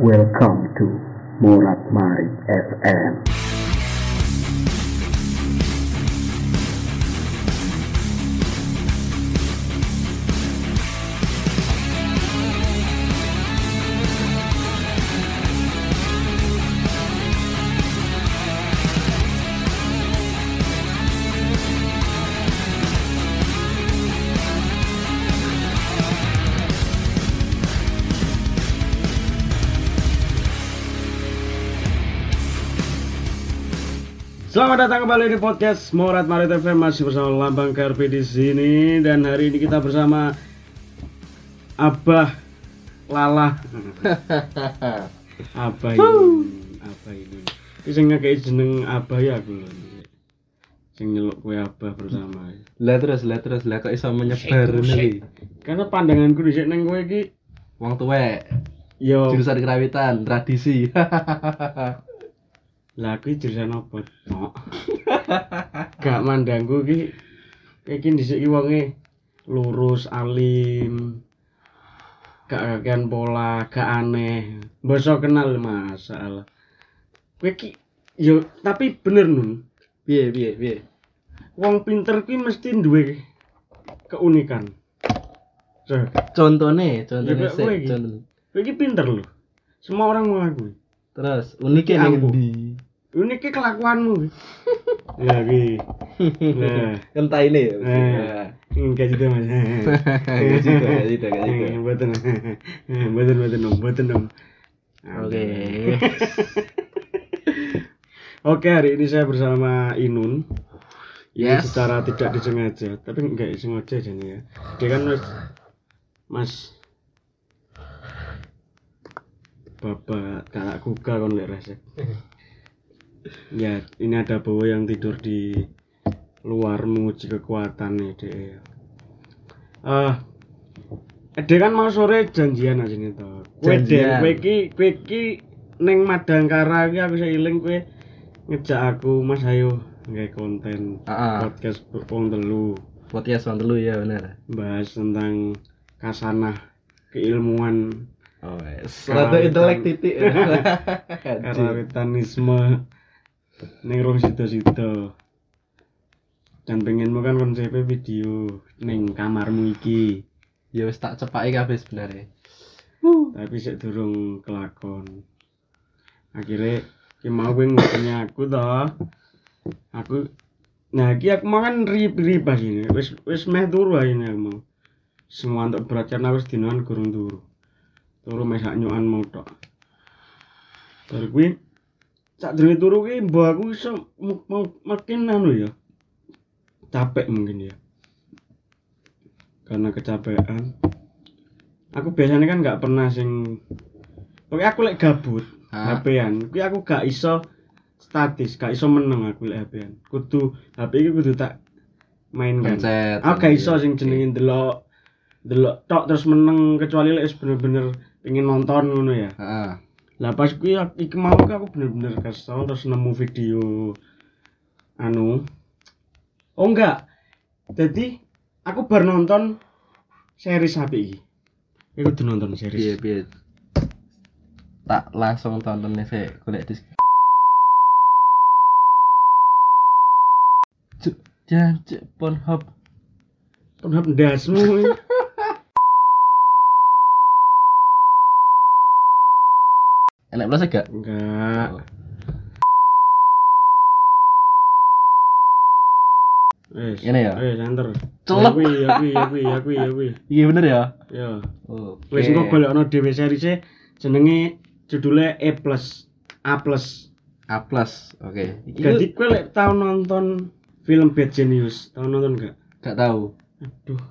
Welcome to Morat Marit FM. Selamat datang kembali di podcast Morat Marit FM masih bersama Lambang KRP di sini dan hari ini kita bersama Abah Lala. Abah ini, Abah ini. Ini sing ngekei jeneng Abah ya aku lho. Sing nyeluk kue Abah bersama. Lah terus, lah terus, lah kok iso menyebar nih. Karena pandanganku di neng kowe iki Wong tuwek, yo jurusan kerawitan, tradisi. lah kuwi jurusan apa? Tok. Gak mandangku ki iki dhisik ki wonge lurus, alim. Gak kakean pola, gak aneh. Basa kenal masalah. Kowe ki yo tapi bener nun. Piye, piye, piye. Wong pinter kuwi mesti duwe keunikan. So, Contone, contone Ya, kowe ki pinter lho. Semua orang mengakui. Terus uniknya ning ndi? Ini kelakuanmu. ya ki. Nah, Entah ini ya. Eh. enggak gitu mas. Gak gitu, gak gitu, gak gitu. Mboten. Mboten mboten dong, mboten dong. Oke. Oke, hari ini saya bersama Inun. Ini Yes. secara tidak disengaja, tapi enggak sengaja jadi ya. Dia kan mas, mas Bapak kakak kuka kon lek resek. Ya, ini ada bawa yang tidur di luar menguji kekuatan nih deh. Ah, dia kan mau sore janjian aja nih toh. Kue deh, kue ki, kue ki neng Madangkara ki aku seiling kue ngejak aku Mas ayo nggak konten Heeh. podcast wong telu Podcast wong telu ya bener. bahas tentang kasanah keilmuan Oh. Karawitan. Rada intelek titik. karawitanisme ning rong sida-sida dan pengenmu kan konsepnya video ning kamarmu iki. Ya wis tak cepaki kabeh sebenarnya. tapi sik durung kelakon. Akhirnya ki mau gue ngubungi aku toh. Aku nah iki aku mau kan rip ripas ini wis wis meh turu aja ini aku mau. Semua untuk berat karena wis dinoan gurung turu. Turu meh sak nyukan mau tok kuwi sak durunge turu ki mbok aku iso makin anu ya. Capek mungkin ya. Karena kecapean. Aku biasanya kan nggak pernah sing pokoknya aku lek gabut? HP-an kuwi aku gak iso statis gak iso meneng aku lek HP-an kudu HP iki kudu tak main kan Pencet. aku gak iso sing jenenge delok delok tok terus meneng kecuali lek bener-bener pengen nonton ngono ya. Heeh. Lah pas kuwi ak- iki mau aku bener-bener kesel terus nemu video anu oh enggak jadi aku baru nonton series HP iki aku kudu nonton series piye. Tak langsung tonton nih sik golek dis. Cuk, jangan cuk Pornhub. Pornhub ndasmu Enak belas gak? enggak Wes. Ini ya? Wes santer. Celep. Ya kuwi, ya kuwi, ya kuwi, ya kuwi, ya kuwi. Iya bener ya? Ya. Oh. Wis engko golekno dhewe series jenenge judulnya E+, A+. A plus. Oke. Iki Jadi kowe lek tau nonton film Bad Genius, tau nonton gak? gak tahu. Aduh.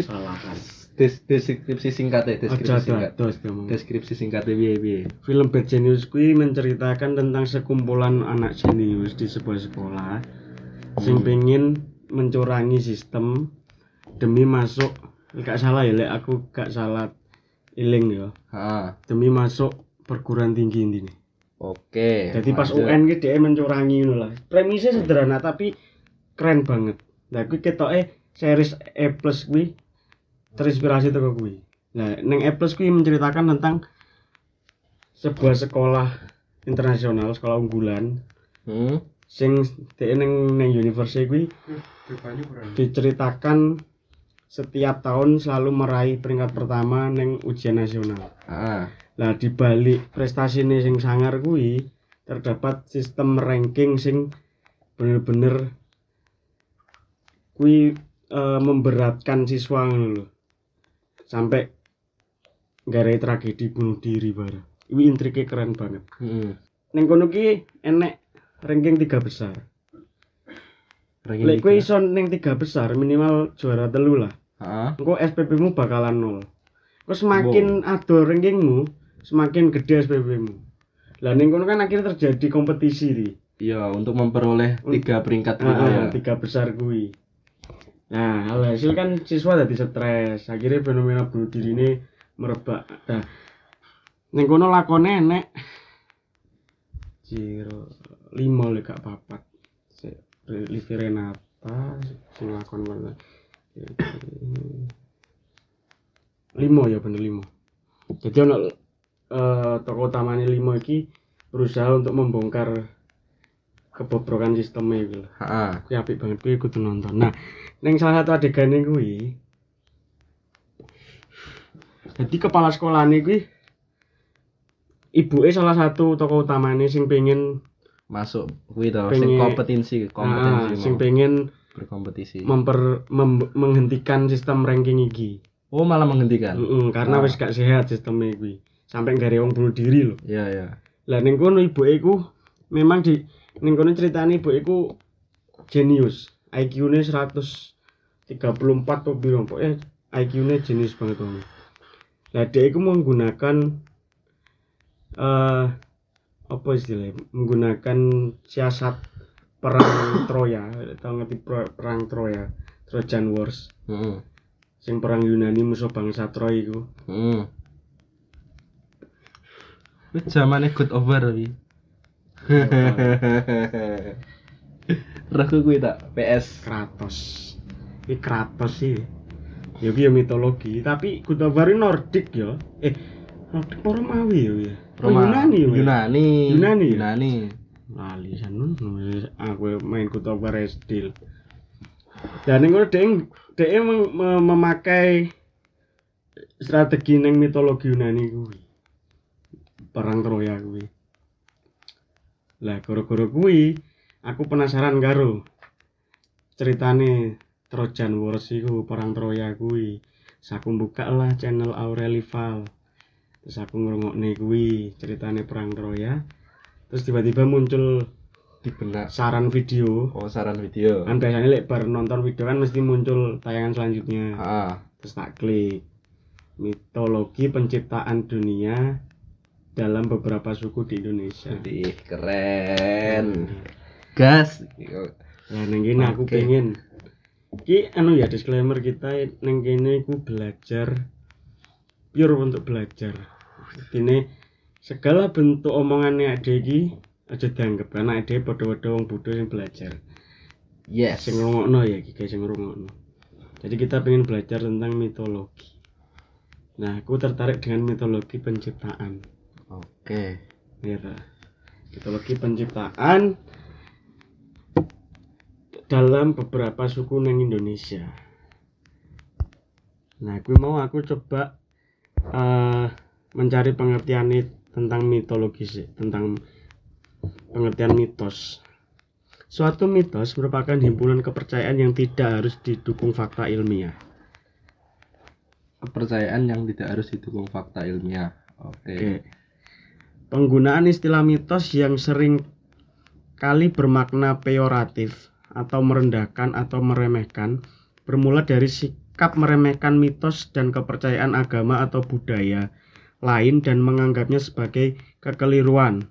Salah kan. Des deskripsi singkat ya, deskripsi singkat. Deskripsi singkatnya piye piye. Film Bad Genius kuwi menceritakan tentang sekumpulan anak jenius di sebuah sekolah sing Hmm. pengen mencurangi sistem demi masuk gak salah ya lek aku gak salah iling ya Heeh. demi masuk perguruan tinggi ini Oke. jadi pas lanjut. UN ki dia mencurangi ngono lah premisnya sederhana tapi keren banget nah kuwi ketoke series E plus kuwi terinspirasi teko kuwi nah neng E kuwi menceritakan tentang sebuah sekolah internasional, sekolah unggulan Hmm. sing dhek ning ning universitas kuwi diceritakan setiap tahun selalu meraih peringkat pertama ning ujian nasional. Ah. Lah di balik prestasine sing sangar kuwi terdapat sistem ranking sing bener-bener kuwi eh, memberatkan siswa ngono lho. Sampai garai tragedi bunuh diri bareng. Iku intrike keren banget. Hmm. Ning kono ki enek ranking tiga besar. Ranking Lek iso ning tiga besar minimal juara telu lah. Ah. Engko SPP-mu bakalan nol. Kok semakin ado rankingmu, semakin gede SPP-mu. Lah ning kono kan akhirnya terjadi kompetisi di. Iya, untuk memperoleh tiga peringkat gitu ya. tiga besar kuwi. Nah, alhasil kan siswa jadi stres. Akhirnya fenomena bunuh diri ini merebak. Nah, ning kono lakone enek Jiro lima lek gak papat. Sik Livi Renata sing lakon mana. Lima ya bener lima. Jadi ono eh tokoh utamanya lima iki berusaha untuk membongkar kebobrokan sistemnya gitu loh. Heeh. Kuwi apik banget kuwi kudu nonton. Nah, ning salah satu adegane kuwi Jadi kepala sekolah ini kuwi ibuke salah satu tokoh utamanya sing pengen Masuk kuwi to, sing kompetensi, ah, kompetensi sing mau pengen berkompetisi. memper mem- menghentikan sistem ranking iki. Oh, malah menghentikan. Heeh, karena Ah. wis gak sehat sistemnya kuwi. Sampai gak ada wong bunuh diri loh. Iya, iya. Lah ning kono ibuke iku memang di ning kono ceritane ibuke iku jenius. IQ-ne 134 atau piro pokoknya IQ-ne jenius banget om. Lah dia iku menggunakan eh apa istilahnya? Menggunakan siasat perang Troya, tau ngerti per- perang Troya, Trojan Wars. Heeh. Sing perang Yunani musuh bangsa Troy iku. Heeh. Wis zamane good over wi. Raku kuwi tak PS. Kratos. Iki Kratos sih. Ya iki ya mitologi, tapi ini Nordik ya. Eh, Nordik apa Romawi ya? ya? Oh, Roma- Yunani ya. Yunani. Yunani ya? Yunani. Lali sanun aku main of War SD. Dan ini mem- mem- memakai strategi neng mitologi Yunani kuwi. Perang Troya kuwi. Lah gara-gara kuwi aku penasaran karo ceritane Trojan Wars iku perang Troya kuwi. Terus aku buka lah channel Aurelival. Terus aku ngrungokne kuwi ceritane perang Troya. Terus tiba-tiba muncul Di benak. saran video. Oh, saran video. Kan biasanya lek bar nonton video kan mesti muncul tayangan selanjutnya. Ah. Terus tak klik mitologi penciptaan dunia dalam beberapa suku di Indonesia. Jadi keren. Gas. Nah, neng kene aku Oke. pengen Ki anu ya disclaimer kita neng kene aku belajar pure untuk belajar. Ini segala bentuk omongannya ade iki aja dianggap karena ade padha-padha wong bodho yang belajar. Yes. Sing ngrungokno ya iki guys sing ngrungokno. Jadi kita pengen belajar tentang mitologi. Nah, aku tertarik dengan mitologi penciptaan. Oke. Ya ta. Mitologi penciptaan dalam beberapa suku neng Indonesia. Nah, aku mau aku coba eh, mencari pengertian tentang mitologi sih, tentang pengertian mitos. Suatu mitos merupakan himpunan kepercayaan yang tidak harus didukung fakta ilmiah. Kepercayaan yang tidak harus didukung fakta ilmiah. Oke. Oke. Penggunaan istilah mitos yang sering kali bermakna peyoratif atau merendahkan atau meremehkan bermula dari sikap meremehkan mitos dan kepercayaan agama atau budaya lain dan menganggapnya sebagai kekeliruan.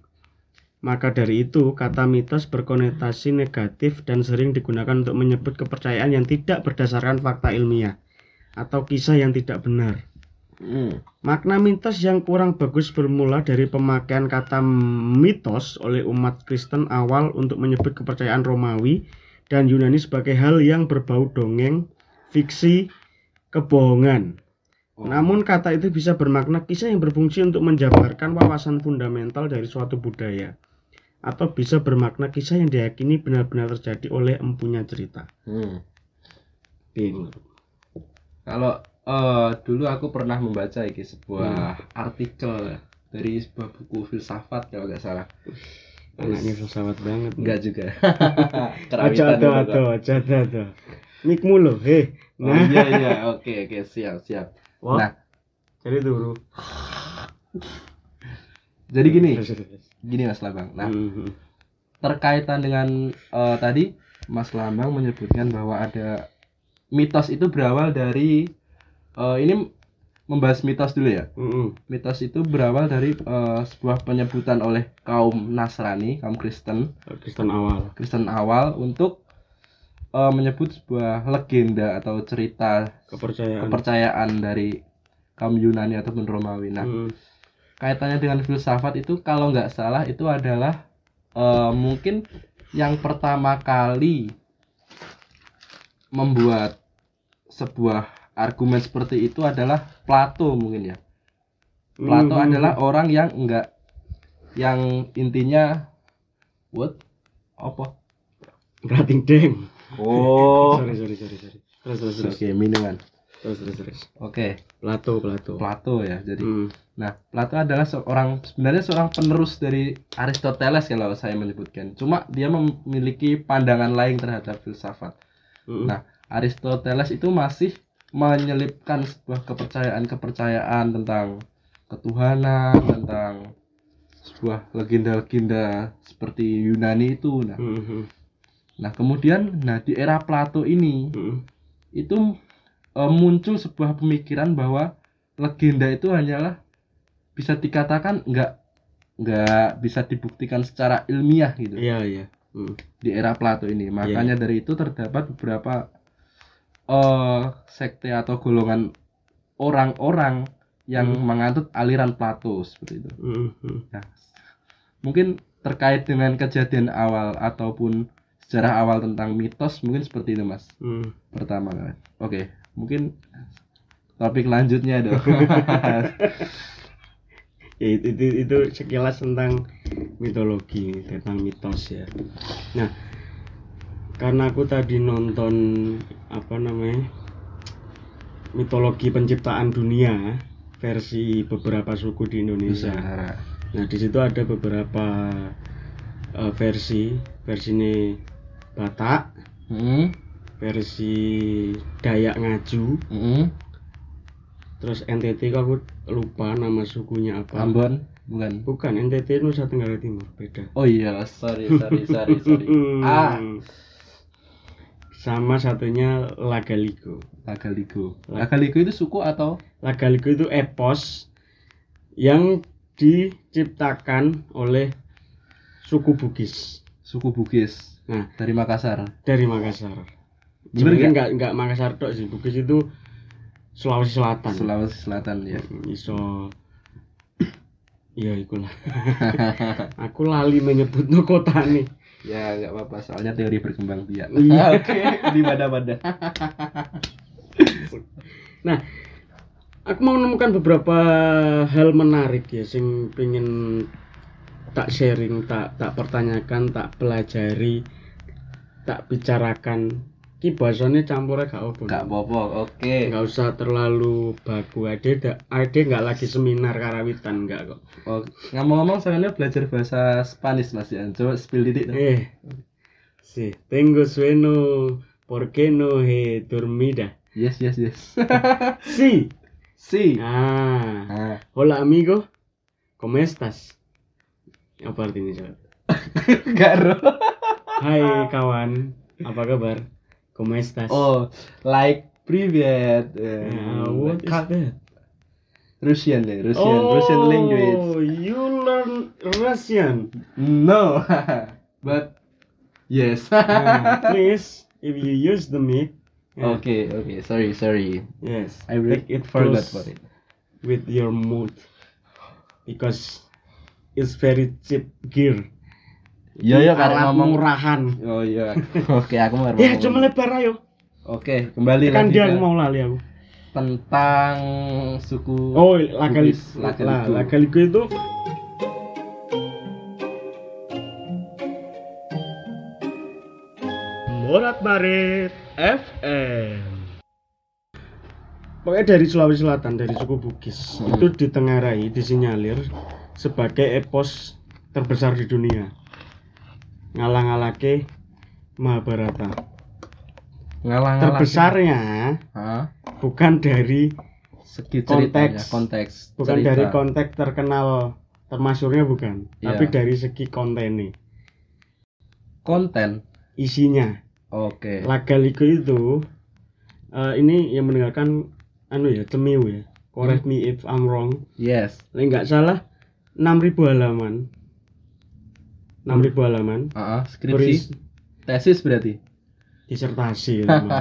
Maka dari itu, kata mitos berkonotasi negatif dan sering digunakan untuk menyebut kepercayaan yang tidak berdasarkan fakta ilmiah atau kisah yang tidak benar. Hmm. Makna mitos yang kurang bagus bermula dari pemakaian kata mitos oleh umat Kristen awal untuk menyebut kepercayaan Romawi dan Yunani sebagai hal yang berbau dongeng, fiksi, kebohongan. Oh. Namun kata itu bisa bermakna kisah yang berfungsi untuk menjabarkan wawasan fundamental dari suatu budaya atau bisa bermakna kisah yang diyakini benar-benar terjadi oleh empunya cerita. Hmm. Kalau eh, dulu aku pernah membaca iki sebuah Hmm. artikel dari sebuah buku filsafat kalau nggak salah. Anaknya filsafat banget. Enggak juga. Aja Kerawitan dulu, ada aja ada. Mikmu loh, heh. Oh iya iya, oke oke siap siap. Wah, Nah, jadi turu. jadi gini, gini Mas Lambang. Nah, Mhm. terkaitan dengan eh, tadi Mas Lambang menyebutkan bahwa ada mitos itu berawal dari eh, ini membahas mitos dulu ya. Mhm. Mitos itu berawal dari eh, sebuah penyebutan oleh kaum Nasrani, kaum Kristen, Kristen awal. Kristen awal untuk eh, menyebut sebuah legenda atau cerita Kepercayaan. kepercayaan dari kaum Yunani ataupun Romawi. Nah, Mhm. kaitannya dengan filsafat itu kalau nggak salah itu adalah eh, mungkin yang pertama kali membuat sebuah argumen seperti itu adalah Plato mungkin ya. Plato Mhm. adalah orang yang enggak yang intinya what apa? Rating deng. Oh, Sorry sorry sorry sorry. Terus terus terus. oke minuman. Terus terus terus. Oke, Plato Plato. Plato ya. Jadi Hmm. Nah, Plato adalah seorang sebenarnya seorang penerus dari Aristoteles kalau saya menyebutkan. Cuma dia memiliki pandangan lain terhadap filsafat. Mhm. Nah, Aristoteles itu masih menyelipkan sebuah kepercayaan-kepercayaan tentang ketuhanan, tentang sebuah legenda-legenda seperti Yunani itu. Nah, Mhm. nah kemudian nah di era Plato ini Mhm. itu eh, muncul sebuah pemikiran bahwa legenda itu hanyalah bisa dikatakan nggak nggak bisa dibuktikan secara ilmiah gitu Iya iya. Mhm. di era Plato ini makanya dari itu terdapat beberapa eh sekte atau golongan orang-orang yang Hmm. menganut aliran Plato seperti itu Mhm. nah mungkin terkait dengan kejadian awal ataupun sejarah awal tentang mitos mungkin seperti itu mas Mhm. pertama kan. Oke, mungkin topik lanjutnya dong. ya itu, itu itu sekilas tentang mitologi tentang mitos ya nah karena aku tadi nonton apa namanya mitologi penciptaan dunia versi beberapa suku di Indonesia Nusantara. nah di situ ada beberapa eh, versi versi ini Batak Hmm, versi Dayak Ngaju hmm. terus NTT kok aku lupa nama sukunya apa Ambon, bukan. Bukan, NTT Nusa Tenggara Timur, beda. Oh iya, sorry, sorry, sorry, sorry. ah, Sama satunya Lagaligo. Lagaligo. Lagaligo itu suku atau? Lagaligo itu epos yang diciptakan oleh suku Bugis Suku Bugis Nah. dari Makassar. dari Makassar. Bener Sebenarnya nggak? nggak nggak Makassar tok sih, Bugis itu Sulawesi Selatan. Sulawesi Selatan ya. Hmm, Iso Iya ikulah. Aku lali menyebut no kota nih. Ya nggak apa-apa, soalnya teori berkembang biak. Iya. Oke, di mana-mana. Nah, aku mau menemukan beberapa hal menarik ya sing pengen tak sharing, tak tak pertanyakan, tak pelajari, tak bicarakan. Ki bahasanya campurnya gak apa. Gak apa-apa, oke. Nggak usah terlalu baku. Ade ade nggak lagi seminar karawitan nggak kok. Oh, ngomong-ngomong soalnya belajar bahasa Spanish mas ya. Coba spill dong. Eh, sí, tengo sueño, ¿por qué no he dormida? Yes, yes, yes. Sí. si. Ah. Ah, Hola amigo, ¿cómo estás? Apa artinya coba? Garo. Hai kawan, apa kabar? ¿Cómo estás? Oh, like привет. Ah, Uh, what is that? Russian deh, Russian, oh, Russian language. you learn Russian. No, but yes. Ah, please, if you use the mic, yeah, okay, okay. Sorry, sorry. yes, I really take it forgot close about it. with your mood because it's very cheap gear. Iya, iya, karena ngomong- murahan. Oh iya. Oke, aku mau Ya, cuma lebar ayo. Oke, kembali Kan lagi dia ke- aku mau lali aku. tentang suku Oh, Lagaligo. Lagaligo. Lagaligo itu Morat Barit FM. Pokoknya dari Sulawesi Selatan, dari suku Bugis, Hmm. itu ditengarai, disinyalir sebagai epos terbesar di dunia. Ngalang-alake Mahabharata. ngalang Terbesarnya Hah? bukan dari segi ceritanya Konteks. konteks bukan cerita. dari konteks terkenal termasyurnya bukan Iya. tapi dari segi kontennya konten isinya oke Lagaligo itu eh, ini yang mendengarkan anu ya cemiu ya correct me if I'm wrong yes Lah nggak salah 6000 halaman 6000 halaman. Ah, ah, skripsi. Beris- tesis berarti? Disertasi teman.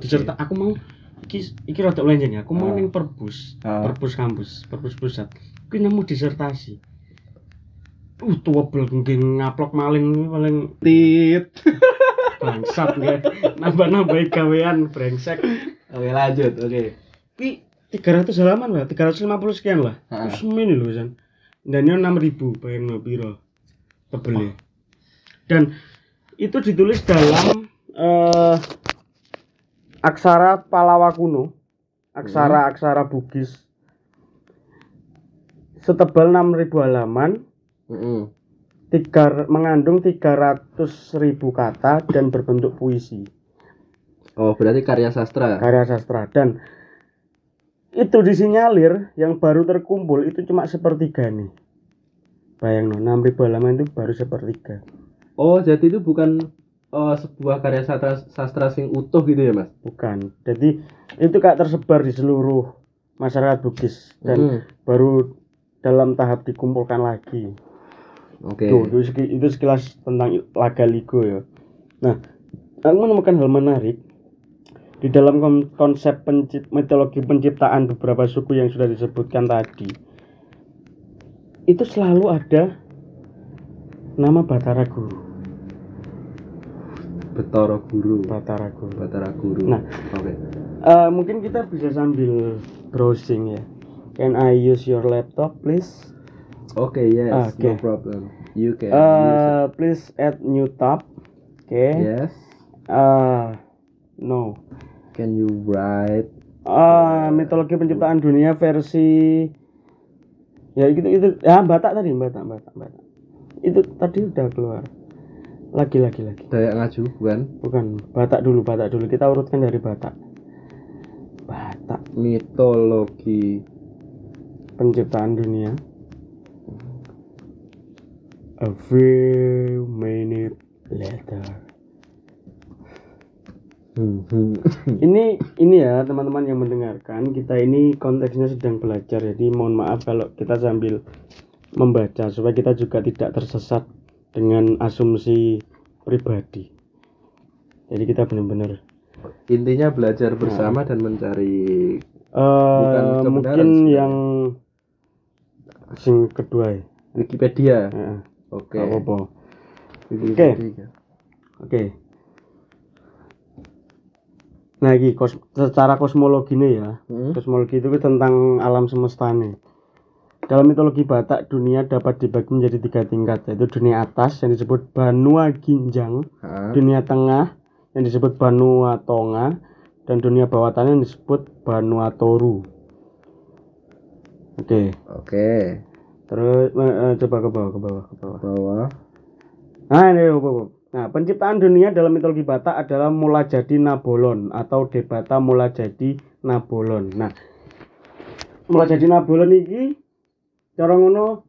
diserta aku mau iki iki rada ya. Aku mau ning perbus Ah. perpus kampus perpus pusat. Kuwi nemu disertasi. Uh tua bel nggih ngaplok maling paling tit. Bangsat nggak nambah-nambah gawean brengsek. Oke lanjut oke. Kuwi 300 halaman lah 350 sekian lah. Ah. semini lho san. Dan ini 6000 bayangno piro tebelnya dan itu ditulis dalam eh, aksara Palawa kuno aksara-aksara Bugis. Setebal 6000 halaman. Mm-mm. tiga, mengandung 300.000 kata dan berbentuk puisi. Oh berarti karya sastra. Karya sastra. Dan itu disinyalir yang baru terkumpul itu cuma sepertiga nih bayang no 6000 halaman itu baru sepertiga oh jadi itu bukan eh, sebuah karya sastra sastra sing utuh gitu ya mas bukan jadi itu kayak tersebar di seluruh masyarakat Bugis dan Mm. baru dalam tahap dikumpulkan lagi oke Tuh, itu, itu sekilas tentang Lagaligo ya. Nah, aku menemukan hal menarik di dalam kon- konsep pencip- mitologi penciptaan beberapa suku yang sudah disebutkan tadi. Itu selalu ada nama Batara Guru. Betoro Guru Batara Guru. Batara Guru Nah. oke Eh, mungkin kita bisa sambil browsing ya. Can I use your laptop, please? oke yes Oke. no problem you can Uh, please add new tab. Oke. it. yes Uh, no. can you write Ah, mitologi penciptaan dunia versi ya itu itu ya Batak tadi Batak Batak Batak itu tadi udah keluar. Lagi lagi lagi. Dayak Ngaju bukan? Bukan Batak dulu Batak dulu. Kita urutkan dari Batak. Batak. Mitologi. Penciptaan dunia. A few minutes later ini ini ya teman-teman yang mendengarkan kita ini konteksnya sedang belajar jadi mohon maaf kalau kita sambil membaca supaya kita juga tidak tersesat dengan asumsi pribadi. Jadi kita benar-benar intinya belajar bersama dan mencari eh, kebenaran mungkin sebenarnya. yang sing kedua ya. Wikipedia. Oke. Wikipedia. Oke. Nah, iki kos secara kosmologi nih ya. Hmm? Kosmologi itu tentang alam semesta nih. Dalam mitologi Batak, dunia dapat dibagi menjadi tiga tingkat, yaitu dunia atas yang disebut Banua Ginjang, Hah? dunia tengah yang disebut Banua Tonga, dan dunia bawah tanah yang disebut Banua Toru. Oke, oke terus eh, eh, coba ke bawah, ke bawah, ke bawah. bawah Nah, ini Bob. Nah, penciptaan dunia dalam mitologi Batak adalah mula jadi Nabolon atau Debata mula jadi Nabolon. Nah, mula jadi Nabolon ini cara ngono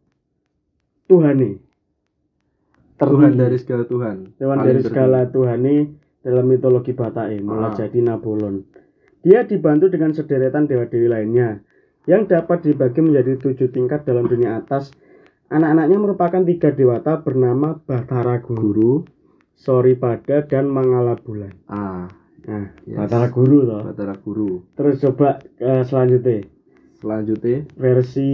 Tuhane. Tuhan dari segala Tuhan Tuhan dari tertinggi. segala Tuhane dalam mitologi Batak ini, mula Ah. jadi Nabolon. Dia dibantu dengan sederetan dewa-dewi lainnya yang dapat dibagi menjadi tujuh tingkat dalam dunia atas. Anak-anaknya merupakan tiga dewata bernama Batara Guru, guru Soripada, dan Mangala Bulan. ah Nah, Yes. Batara Guru toh. Batara Guru Terus coba eh, selanjutnya selanjutnya versi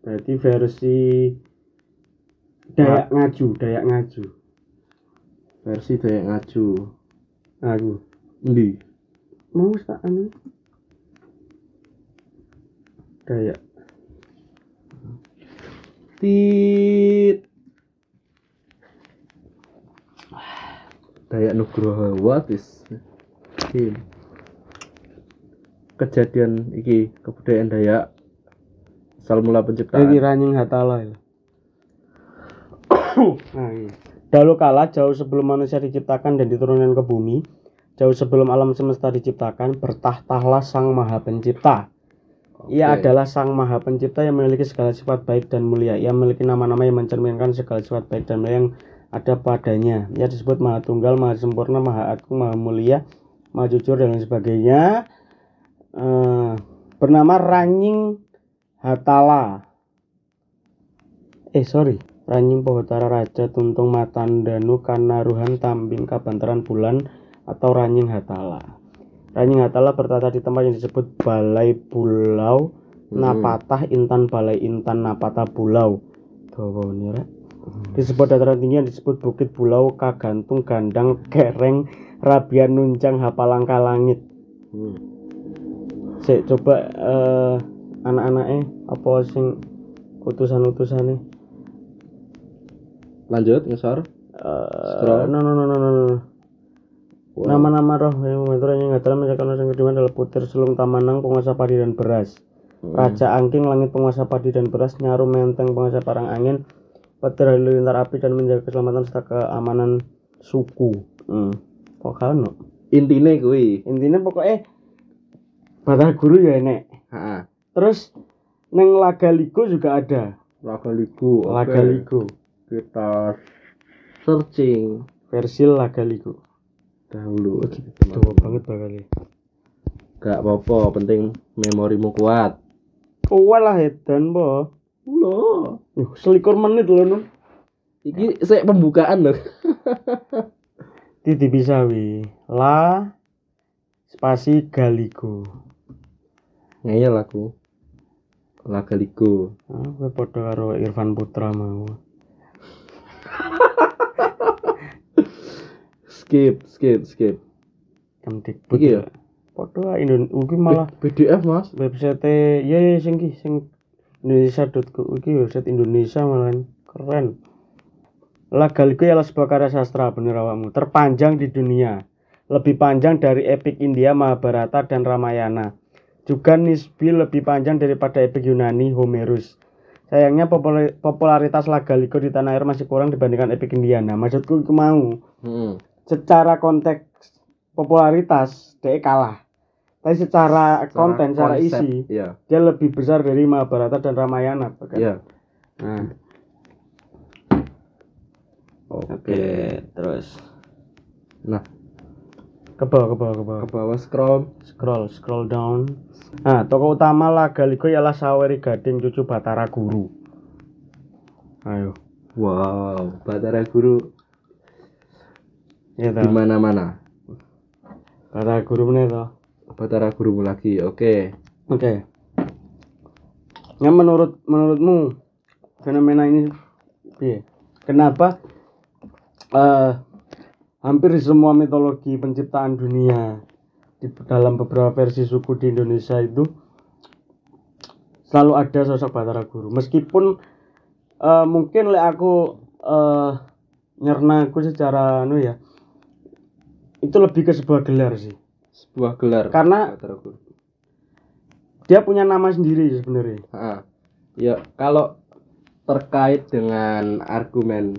berarti versi Dayak Ngaju, Dayak Ngaju. versi Dayak Ngaju Aku Endi? mau tak anu Dayak. Tit. Dayak Nugroho what is Iki. kejadian iki kebudayaan Dayak asal mula Jadi penciptaan Ranying Hatala ya. nah, iya. Dahulu kala jauh sebelum manusia diciptakan dan diturunkan ke bumi, jauh sebelum alam semesta diciptakan, bertahtahlah Sang Maha Pencipta. Ia Oke. adalah Sang Maha Pencipta yang memiliki segala sifat baik dan mulia. Ia memiliki nama-nama yang mencerminkan segala sifat baik dan mulia yang ada padanya. Ia disebut Maha Tunggal, Maha Sempurna, Maha Agung, Maha Mulia, Maha Jujur dan lain sebagainya. Eh, bernama Ranying Hatala. Eh sorry, Ranying Pohotara Raja Tuntung Matandanu Kanaruhan Tambing Kabantaran Bulan atau Ranying Hatala. Ranying Hatala bertata di tempat yang disebut Balai Bulau Napatah Intan Balai Intan Napata Bulau. Dawa ini, Rek. Di sebuah dataran tinggi yang disebut Bukit Bulau Kagantung Gandang Kereng Rabian Nunjang Hapalangka Langit. Hmm. Sik coba eh anak-anaknya apa sing utusan-utusane lanjut ngesor Scroll. no no no no no no. Nama-nama roh yang membentuk yang nggak telah mencapai yang kedua adalah Putir Sulung Tamanang penguasa padi dan beras. Raja Angking langit penguasa padi dan beras, Nyaru Menteng penguasa parang angin, Petir halilintar api dan menjaga keselamatan serta keamanan suku. Hmm. Kok kano? intine kuwi Intinya pokoknya Batah Guru ya enek. Terus neng Laga Ligo juga ada. Laga Ligo. Laga Ligo. kita searching Versi Laga Ligo. dahulu Dawa banget bakal gak apa-apa penting memorimu kuat Kuat lah edan po. Loh, selikur menit loh nun. iki saya pembukaan loh. Titi bisa wi. La spasi Galigo. Ngeyel aku. Laga Ligo. Ah, gue podo karo Irfan Putra mau. Skip, skip, skip. Kemdikbud Iki ya? Podo Indon ugi malah PDF mas. website ya ya sing ki sing Indonesia.co iki website Indonesia malah keren. Laga Ligo ialah sebuah karya sastra bener awakmu terpanjang di dunia. Lebih panjang dari epik India, Mahabharata dan Ramayana. Juga nisbi lebih panjang daripada epik Yunani Homerus. Sayangnya popula- popularitas Laga Ligo di tanah air masih kurang dibandingkan epik Indiana. Maksudku iku mau Hmm. secara konteks popularitas dia kalah. Tapi secara konten, secara konsep, isi Iya, dia lebih besar dari Mahabharata dan Ramayana. bahkan. iya. Nah, Oke. terus Nah, ke bawah, ke bawah, ke bawah. ke bawah scroll. Scroll, scroll down. Nah, tokoh utama Laga Ligo ialah Saweri Gading cucu Batara Guru. Ayo, Wow, Batara Guru ya di mana-mana. Batara Guru mana toh? Batara Guru lagi. Oke. Oke. Yang menurut menurutmu fenomena ini piye? Kenapa eh hampir semua mitologi penciptaan dunia di dalam beberapa versi suku di Indonesia itu selalu ada sosok Batara Guru. Meskipun eh, mungkin lek aku eh nyerna aku secara anu ya itu lebih ke sebuah gelar sih. Sebuah gelar. Karena dia punya nama sendiri sebenarnya. Ah, ya kalau terkait dengan argumen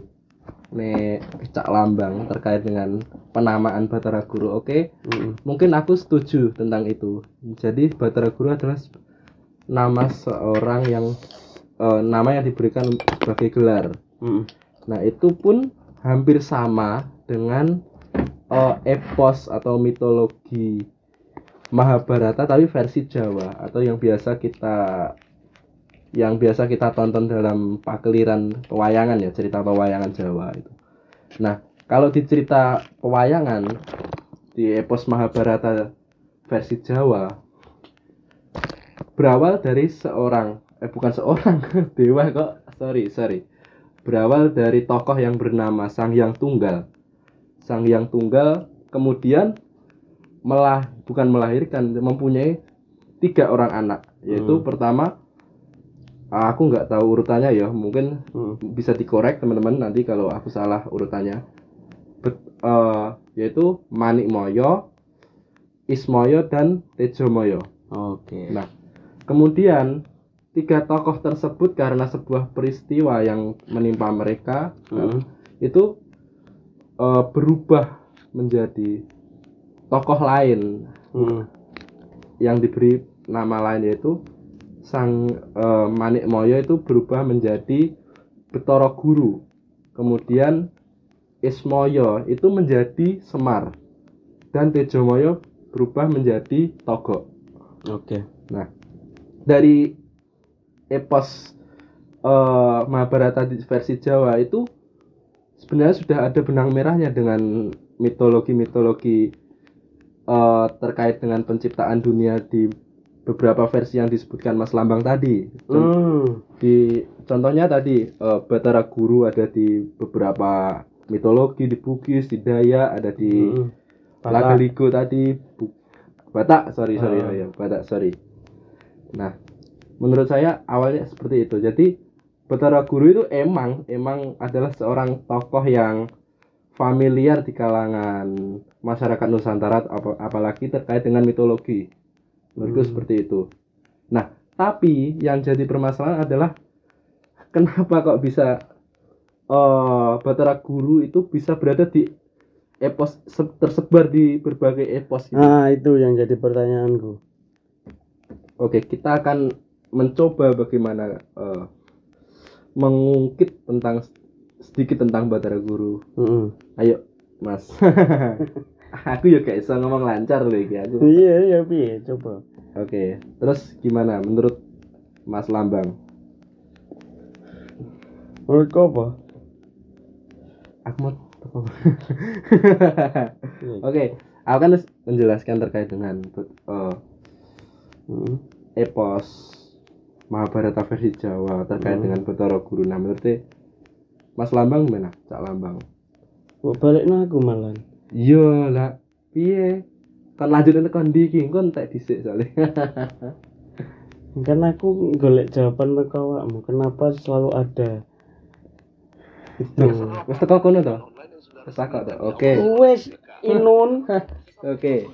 nek Cak Lambang terkait dengan penamaan Batara Guru, oke, Mm-mm. mungkin aku setuju tentang itu. Jadi Batara Guru adalah nama seorang yang eh, nama yang diberikan sebagai gelar. Mm-mm. Nah itu pun hampir sama dengan eh, epos atau mitologi Mahabharata tapi versi Jawa atau yang biasa kita yang biasa kita tonton dalam pakeliran pewayangan ya cerita pewayangan Jawa itu. Nah kalau di cerita pewayangan di epos Mahabharata versi Jawa berawal dari seorang eh bukan seorang dewa kok sorry sorry berawal dari tokoh yang bernama Sang Hyang Tunggal. Sang Hyang Tunggal kemudian melah bukan melahirkan mempunyai tiga orang anak yaitu Hmm. pertama aku nggak tahu urutannya ya mungkin Hmm. bisa dikorek teman-teman nanti kalau aku salah urutannya Bet- eh, yaitu Manikmoyo Ismoyo dan Tejomoyo Oke. Nah, kemudian tiga tokoh tersebut karena sebuah peristiwa yang menimpa mereka Hmm. itu eh, berubah menjadi tokoh lain Hmm. yang diberi nama lain yaitu sang eh, Manik Moyo itu berubah menjadi Betoro Guru. Kemudian Ismoyo itu menjadi Semar dan Tejomoyo berubah menjadi Togo. Oke. Nah, dari epos eh, Mahabharata di versi Jawa itu sebenarnya sudah ada benang merahnya dengan mitologi-mitologi eh, terkait dengan penciptaan dunia di beberapa versi yang disebutkan Mas Lambang tadi. Hmm. Di contohnya tadi eh, Batara Guru ada di beberapa mitologi di Bugis, di Dayak, ada di Hmm. Lagaligo tadi Bu- Batak, sorry sorry Ah. oh ya, Batak sorry. Nah, menurut saya awalnya seperti itu. Jadi Betara Guru itu emang emang adalah seorang tokoh yang familiar di kalangan masyarakat Nusantara ap- apalagi terkait dengan mitologi. Menurutku Hmm. seperti itu. Nah, tapi yang jadi permasalahan adalah kenapa kok bisa eh Batara Guru itu bisa berada di epos se- tersebar di berbagai epos gitu. Nah, itu yang jadi pertanyaanku. Oke, kita akan mencoba bagaimana eh, mengungkit tentang sedikit tentang Batara Guru. Hmm. Ayo, Mas. aku ya gak bisa ngomong lancar loh iki aku. Iya, iya, piye? Coba. Oke, terus gimana menurut Mas Lambang? Menurutku apa? Aku mau Iya. Oke, aku kan menjelaskan terkait dengan eh, Hmm. epos Mahabharata versi Jawa terkait Hmm. dengan Betara Guru. Nah, menurut Mas Lambang gimana? Cak Lambang. Kok balik aku malah. Iya lah, piye? Kan lanjut tekan ndi iki, engko entek dhisik soalnya. Kan aku golek jawaban ke awakmu. Kenapa selalu ada? Itu. Wes teko kono to? Wes takok to. Oke. Wes inun. Oke.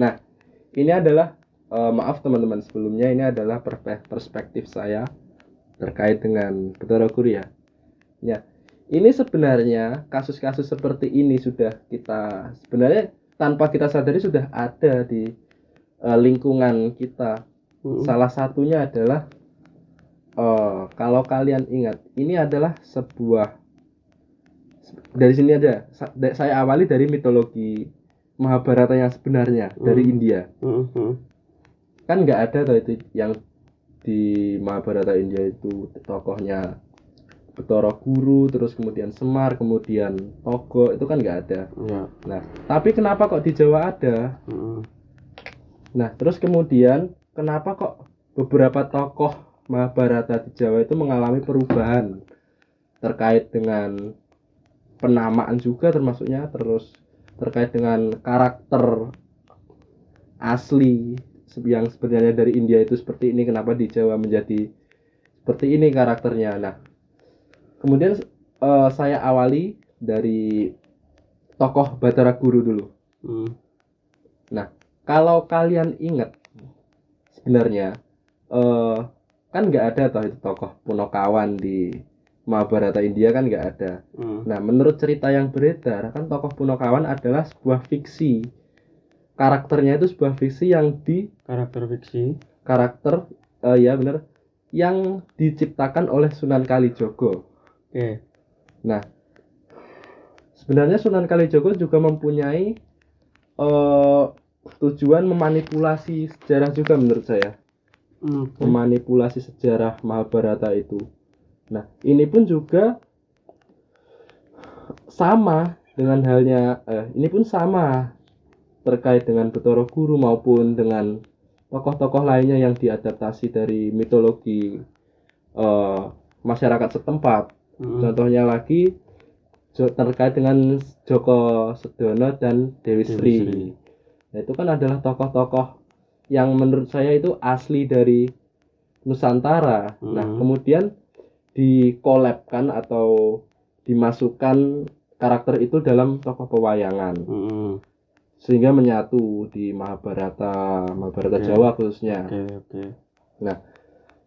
Nah, ini adalah eh, maaf teman-teman sebelumnya ini adalah perspe- perspektif saya terkait dengan Betara Guru ya. Ya. Ini sebenarnya kasus-kasus seperti ini sudah kita sebenarnya tanpa kita sadari sudah ada di eh, lingkungan kita. Hmm. Salah satunya adalah eh, kalau kalian ingat, ini adalah sebuah dari sini ada sa- da- saya awali dari mitologi Mahabharata yang sebenarnya dari Hmm. India. Kan nggak ada tuh itu yang di Mahabharata India itu tokohnya Betara Guru, terus kemudian Semar, kemudian Togo itu kan nggak ada. Ya. Nah, tapi kenapa kok di Jawa ada? Hmm. Nah, terus kemudian kenapa kok beberapa tokoh Mahabharata di Jawa itu mengalami perubahan terkait dengan penamaan juga termasuknya terus terkait dengan karakter asli yang sebenarnya dari India itu seperti ini kenapa di Jawa menjadi seperti ini karakternya. Nah, kemudian eh, saya awali dari tokoh Batara Guru dulu Hmm. kalau kalian ingat sebenarnya eh kan nggak ada toh itu tokoh Punokawan di Mahabharata India kan nggak ada. Hmm. Nah menurut cerita yang beredar kan tokoh Punokawan adalah sebuah fiksi. Karakternya itu sebuah fiksi yang di Karakter fiksi. karakter eh, ya bener yang diciptakan oleh Sunan Kalijogo. Oke. Nah, sebenarnya Sunan Kalijogo juga mempunyai eh, tujuan memanipulasi sejarah juga menurut saya, Hmm. memanipulasi sejarah Mahabharata itu. Nah, ini pun juga sama dengan halnya, eh, ini pun sama terkait dengan Betoro Guru maupun dengan tokoh-tokoh lainnya yang diadaptasi dari mitologi eh, masyarakat setempat. Hmm. Contohnya lagi terkait dengan Joko Sedono dan Dewi Dewi Sri. Sri. Nah, itu kan adalah tokoh-tokoh yang menurut saya itu asli dari Nusantara. Nah, Hmm. kemudian dikolabkan atau dimasukkan karakter itu dalam tokoh pewayangan Mm-mm. Sehingga menyatu di Mahabharata, Mahabharata Oke. Jawa khususnya. Oke oke.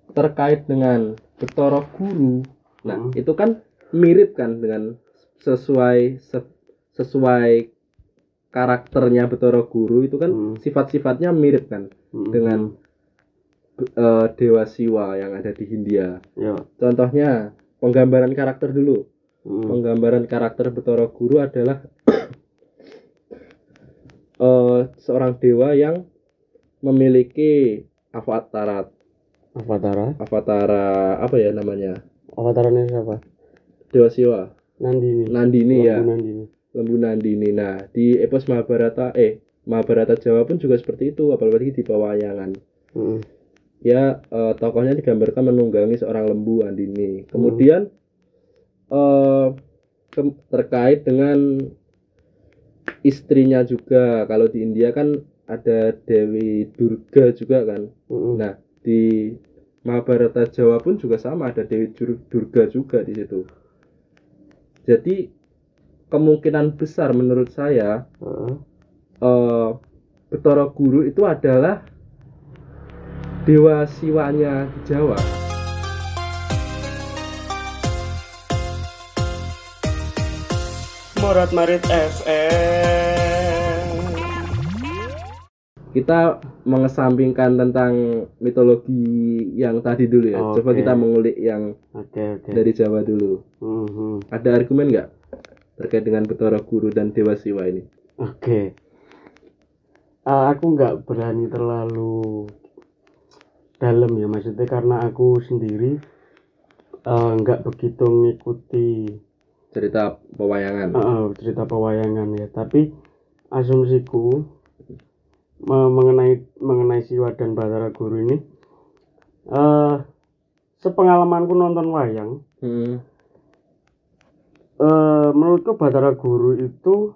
Terkait dengan Betara Guru. Nah, Hmm. itu kan mirip kan dengan sesuai se- sesuai karakternya Betara Guru itu kan Hmm. sifat-sifatnya mirip kan Mm-mm. dengan eh, Dewa Siwa yang ada di Hindia. ya. Contohnya penggambaran karakter dulu. Mm. Penggambaran karakter Betara Guru adalah eh, seorang dewa yang memiliki avatar Avatara. avatar apa ya namanya Avatarnya siapa? Dewa Siwa Nandini. Nandini ya Lampu Nandini. Lembu Nandini nah di epos Mahabharata eh Mahabharata Jawa pun juga seperti itu apalagi di pewayangan Mm. ya eh, tokohnya digambarkan menunggangi seorang lembu Andini kemudian eh ke- terkait dengan istrinya juga kalau di India kan ada Dewi Durga juga kan Mm-mm. nah di Mahabharata Jawa pun juga sama ada Dewi Dur- Durga juga di situ jadi kemungkinan besar menurut saya Heeh. eh Betara Guru itu adalah dewa siwanya di Jawa. Morat Marit FM. Kita mengesampingkan tentang mitologi yang tadi dulu ya. Coba Oke. kita mengulik yang Oke oke. dari Jawa dulu. Mhm. Ada argumen nggak terkait dengan Betara Guru dan Dewa Siwa ini? Oke. Eh, aku nggak berani terlalu dalam ya maksudnya karena aku sendiri eh, nggak begitu ngikuti Cerita pewayangan. eh, cerita pewayangan ya. Tapi asumsiku me- mengenai mengenai Siwa dan Batara Guru ini, eh sepengalamanku nonton wayang, Hmm. eh menurutku Batara Guru itu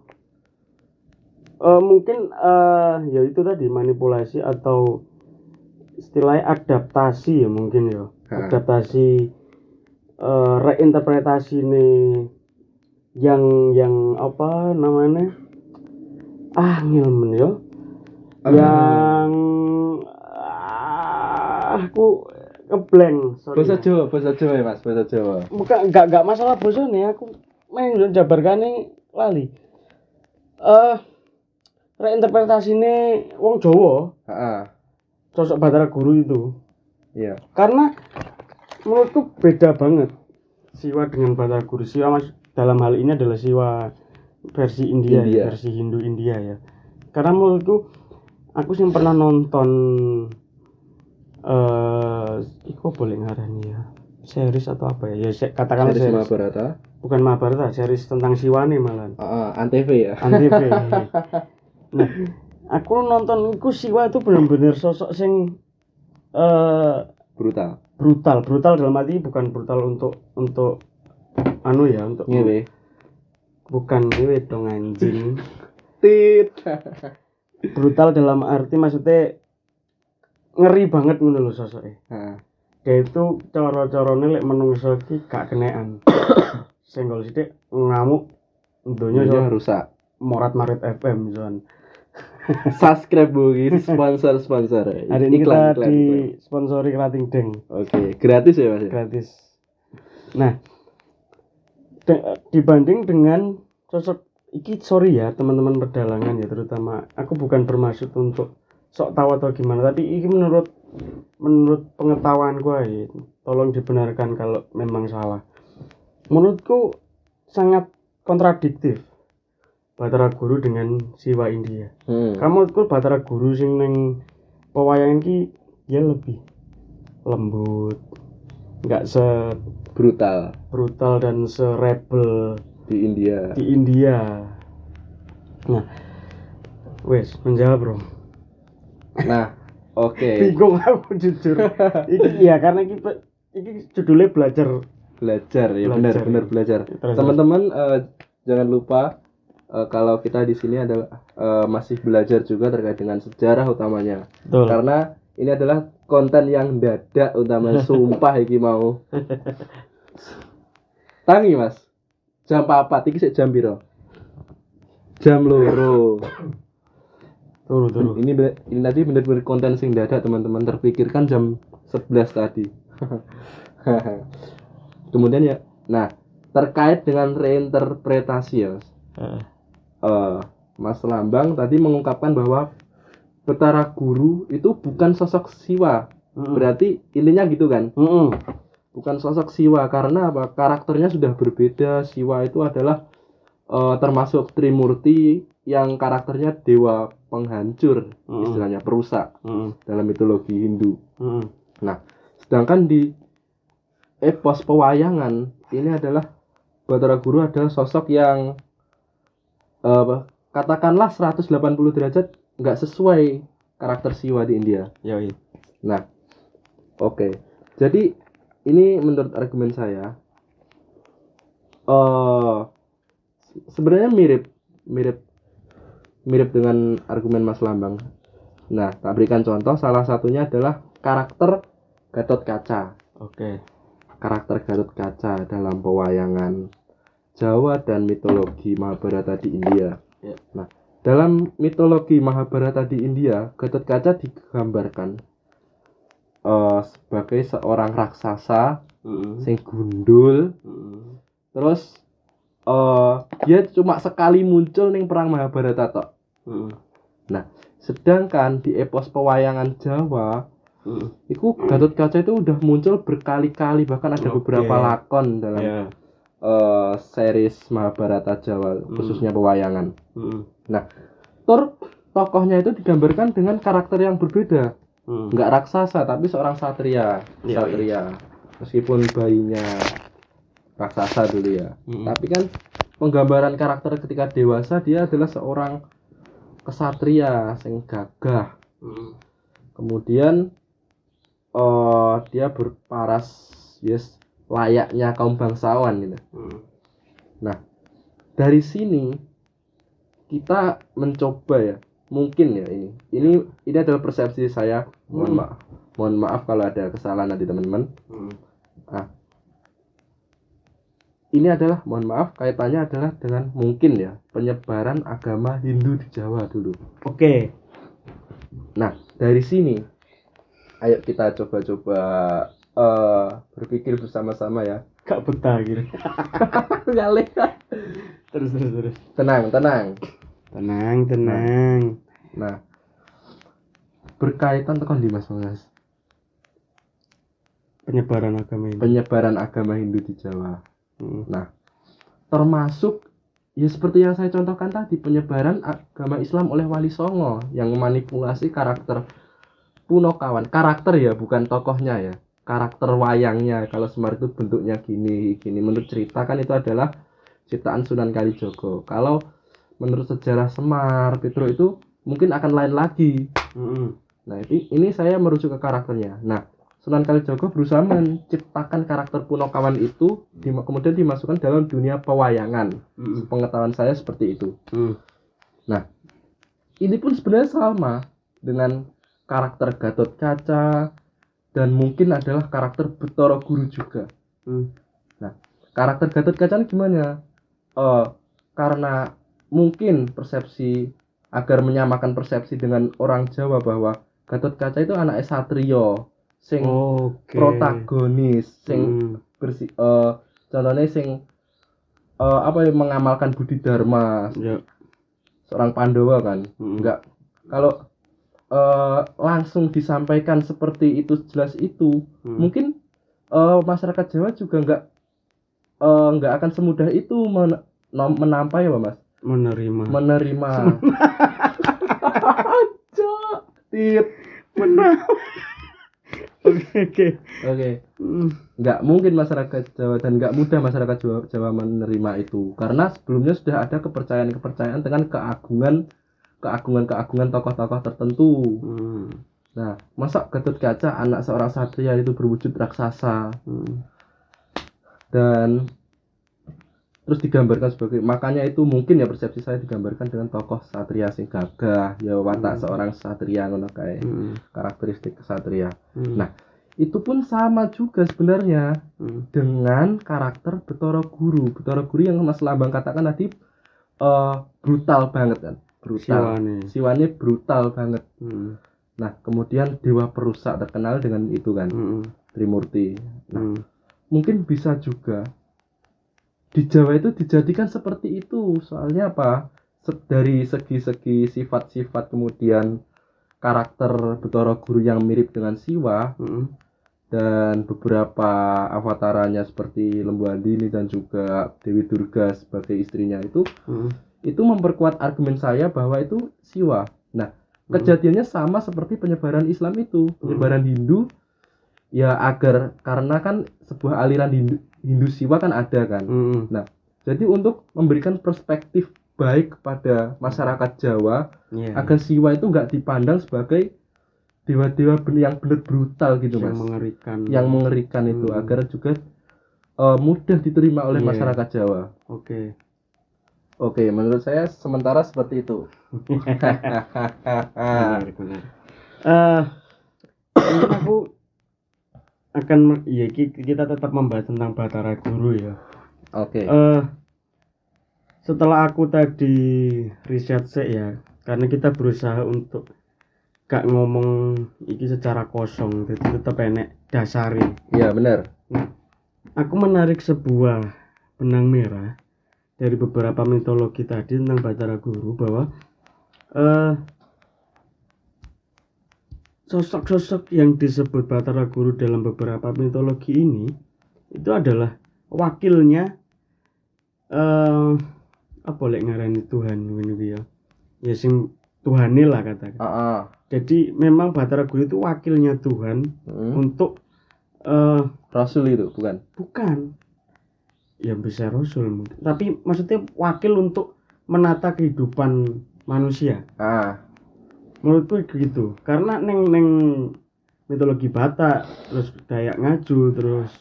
eh mungkin eh ya itu tadi manipulasi atau istilahnya adaptasi ya mungkin ya Ha. adaptasi eh reinterpretasi nih yang yang apa namanya ah ngilmen ya Ah. yang ah, aku ngeblank sorry Bahasa Jawa, bahasa Jawa ya Mas, bahasa Jawa. bukan nggak nggak masalah bosan nih aku main jabarkan lali eh reinterpretasi ini wong Jawa Heeh. sosok Batara Guru itu Iya. karena menurutku beda banget Siwa dengan Batara Guru Siwa mas dalam hal ini adalah Siwa versi India, India. ya, versi Hindu India ya karena menurutku aku sih pernah nonton eh iku boleh ngarani ya series atau apa ya ya katakanlah Series series, Mahabharata. bukan Mahabharata series tentang Siwa nih malah Heeh, Antv ya. Antv nah aku nonton iku Siwa itu bener-bener sosok sing eh Brutal. brutal brutal dalam arti bukan brutal untuk untuk anu ya untuk Ngewe. bukan ngewe dong anjing Tit. brutal dalam arti maksudnya ngeri banget ngono lho sosoknya Heeh. dia itu coro-corone lek menungso iki gak kenean senggol sithik ngamuk donya Dunia so rusak. morat marit FM son Subscribe Bu, ini sponsor sponsor. hari ini Iklan, kita iklan, di iklan. sponsori Krating Deng Oke, gratis ya Mas. ya? gratis nah de- dibanding dengan sosok iki sorry ya teman-teman perdalangan ya terutama aku bukan bermaksud untuk sok tahu atau gimana tapi iki menurut menurut pengetahuan gue tolong dibenarkan kalau memang salah menurutku sangat kontradiktif Batara Guru dengan Siwa India Hmm. kamu menurutku Batara Guru sing neng pewayangan ki dia lebih lembut nggak se Brutal brutal dan serebel di India. di India. Nah, wes menjawab bro. Nah, oke. Bingung aku jujur. Iki ya karena iki pe- iki judulnya belajar. Belajar ya benar ya. benar belajar. Teman-teman eh, jangan lupa eh, kalau kita di sini adalah eh, masih belajar juga terkait dengan sejarah utamanya. Betul. Karena ini adalah konten yang dadak utama sumpah iki mau. Tangi Mas. Jam apa? Iki sik jam piro? Jam loro. Turu turu. Ini ini tadi bener-bener konten sing dadak teman-teman terpikirkan jam 11 tadi. Kemudian ya, nah terkait dengan reinterpretasi ya, Mas. Eh, Mas Lambang tadi mengungkapkan bahwa Betara Guru itu bukan sosok siwa. Mm. Berarti intinya gitu kan? Mm-mm. Bukan sosok siwa karena apa? Karakternya sudah berbeda. Siwa itu adalah eh, termasuk Trimurti yang karakternya dewa penghancur, Mm. istilahnya perusak Mm-mm. dalam mitologi Hindu. Mm-mm. Sedangkan di epos pewayangan ini adalah Batara Guru adalah sosok yang apa, katakanlah 180 derajat nggak sesuai karakter Siwa di India. Yoi. Nah, oke. Jadi ini menurut argumen saya se- sebenarnya mirip mirip mirip dengan argumen Mas Lambang. Nah, tak berikan contoh salah satunya adalah karakter Gatot Kaca. Oke. Karakter Gatot Kaca dalam pewayangan Jawa dan mitologi Mahabharata di India. Ya. Nah, dalam mitologi Mahabharata di India, Gatot Kaca digambarkan eh, sebagai seorang raksasa Mm-mm. sing gundul Mm-mm. terus eh dia cuma sekali muncul ning perang Mahabharata tok. Mm-mm. Sedangkan di epos pewayangan Jawa Mm-mm. itu Gatot Kaca itu udah muncul berkali-kali bahkan ada Oke. beberapa lakon dalam Ya. eh, series Mahabharata Jawa Hmm. khususnya pewayangan. Mm-mm. Tur tokohnya itu digambarkan dengan karakter yang berbeda, Mm. nggak raksasa tapi seorang satria, Iya, satria. Meskipun bayinya raksasa dulu ya. Mm-mm. Tapi kan penggambaran karakter ketika dewasa dia adalah seorang kesatria sing gagah. Mm-mm. Kemudian eh dia berparas yes layaknya kaum bangsawan gitu. Mm. Dari sini kita mencoba ya, mungkin ya ini. Ini ini adalah persepsi saya. Mohon Hmm. maaf. Mohon maaf kalau ada kesalahan nanti teman-teman. Mm. Ini adalah mohon maaf kaitannya adalah dengan mungkin ya penyebaran agama Hindu di Jawa dulu. Oke. Nah, dari sini ayo kita coba-coba eh berpikir bersama-sama ya. Gak betah gitu. Kali. Terus terus terus. tenang, tenang. Tenang, tenang. Nah, berkaitan tekan di Mas Mas. Penyebaran agama ini. Penyebaran agama Hindu di Jawa. Mm. Termasuk ya seperti yang saya contohkan tadi penyebaran agama Islam oleh Wali Songo yang memanipulasi karakter Punokawan. Karakter ya, bukan tokohnya ya. Karakter wayangnya kalau Semar itu bentuknya gini, gini. Menurut cerita kan itu adalah ciptaan Sunan Kalijogo. Kalau menurut sejarah Semar, Petro itu mungkin akan lain lagi. Mm-mm. Nah, ini, ini saya merujuk ke karakternya. Nah, Sunan Kalijogo berusaha menciptakan karakter Punokawan itu di- kemudian dimasukkan dalam dunia pewayangan. Mm-mm. Pengetahuan saya seperti itu. Mm. Ini pun sebenarnya sama dengan karakter Gatot Kaca dan mungkin adalah karakter Betoro Guru juga. Mm. Karakter Gatot Kaca gimana? Eh, karena mungkin persepsi agar menyamakan persepsi dengan orang Jawa bahwa Gatot Kaca itu anak satrio sing Oke. protagonis sing Mm. bersih eh contohnya sing eh, apa ya mengamalkan budi dharma Ya. seorang Pandawa kan Mm. enggak kalau eh, langsung disampaikan seperti itu jelas itu Mm. mungkin eh, masyarakat Jawa juga enggak eh, enggak akan semudah itu men- menampai ya mas menerima. menerima tit Benar. Oke oke. oke Mm. nggak mungkin masyarakat Jawa dan nggak mudah masyarakat Jawa, Jawa menerima itu karena sebelumnya sudah ada kepercayaan-kepercayaan dengan keagungan keagungan-keagungan tokoh-tokoh tertentu. Mm. Nah, masa Gatot Kaca anak seorang satria itu berwujud raksasa Mm. dan terus digambarkan sebagai makanya itu mungkin ya persepsi saya digambarkan dengan tokoh satria sing gagah ya watak Hmm. seorang satria ngono kae Hmm. karakteristik kesatria Hmm. Nah, itu pun sama juga sebenarnya Hmm. dengan karakter Betara Guru Betara Guru yang Mas Lambang katakan tadi eh, brutal banget kan brutal Siwane. siwane brutal banget Hmm. nah kemudian dewa perusak terkenal dengan itu kan Hmm. Trimurti nah Hmm. mungkin bisa juga di Jawa itu dijadikan seperti itu soalnya apa dari segi-segi sifat-sifat kemudian karakter Betara Guru yang mirip dengan Siwa Hmm. dan beberapa avatarannya seperti Lembu Andini dan juga Dewi Durga sebagai istrinya itu Hmm. itu memperkuat argumen saya bahwa itu Siwa. Nah, kejadiannya sama seperti penyebaran Islam itu, penyebaran Hindu ya agar karena kan sebuah aliran Hindu, Hindu Siwa kan ada kan. Hmm. Jadi untuk memberikan perspektif baik kepada masyarakat Jawa Iya. agar Siwa itu nggak dipandang sebagai dewa-dewa yang benar brutal gitu yang mas mengerikan. yang mengerikan itu Hmm. agar juga eh, mudah diterima oleh Iya. masyarakat Jawa. Oke. Oke, menurut saya sementara seperti itu. Benar, benar. Mungkin aku akan ya ki- kita tetap membahas tentang Batara Guru ya. Oke. Eh, setelah aku tadi riset sih ya, karena kita berusaha untuk gak ngomong iki secara kosong, jadi tetap enek dasari. Iya benar. Aku menarik sebuah benang merah dari beberapa mitologi tadi tentang Batara Guru bahwa eh, sosok-sosok yang disebut Batara Guru dalam beberapa mitologi ini itu adalah wakilnya eh apa lek ngarani Tuhan ini ya ya sing Tuhane lah katakan Ah, ah. jadi memang Batara Guru itu wakilnya Tuhan Hmm. untuk eh Rasul itu bukan? bukan ya bisa rasul mungkin. tapi maksudnya wakil untuk menata kehidupan manusia Ah, menurutku gitu. Karena neng neng mitologi Batak terus Dayak Ngaju terus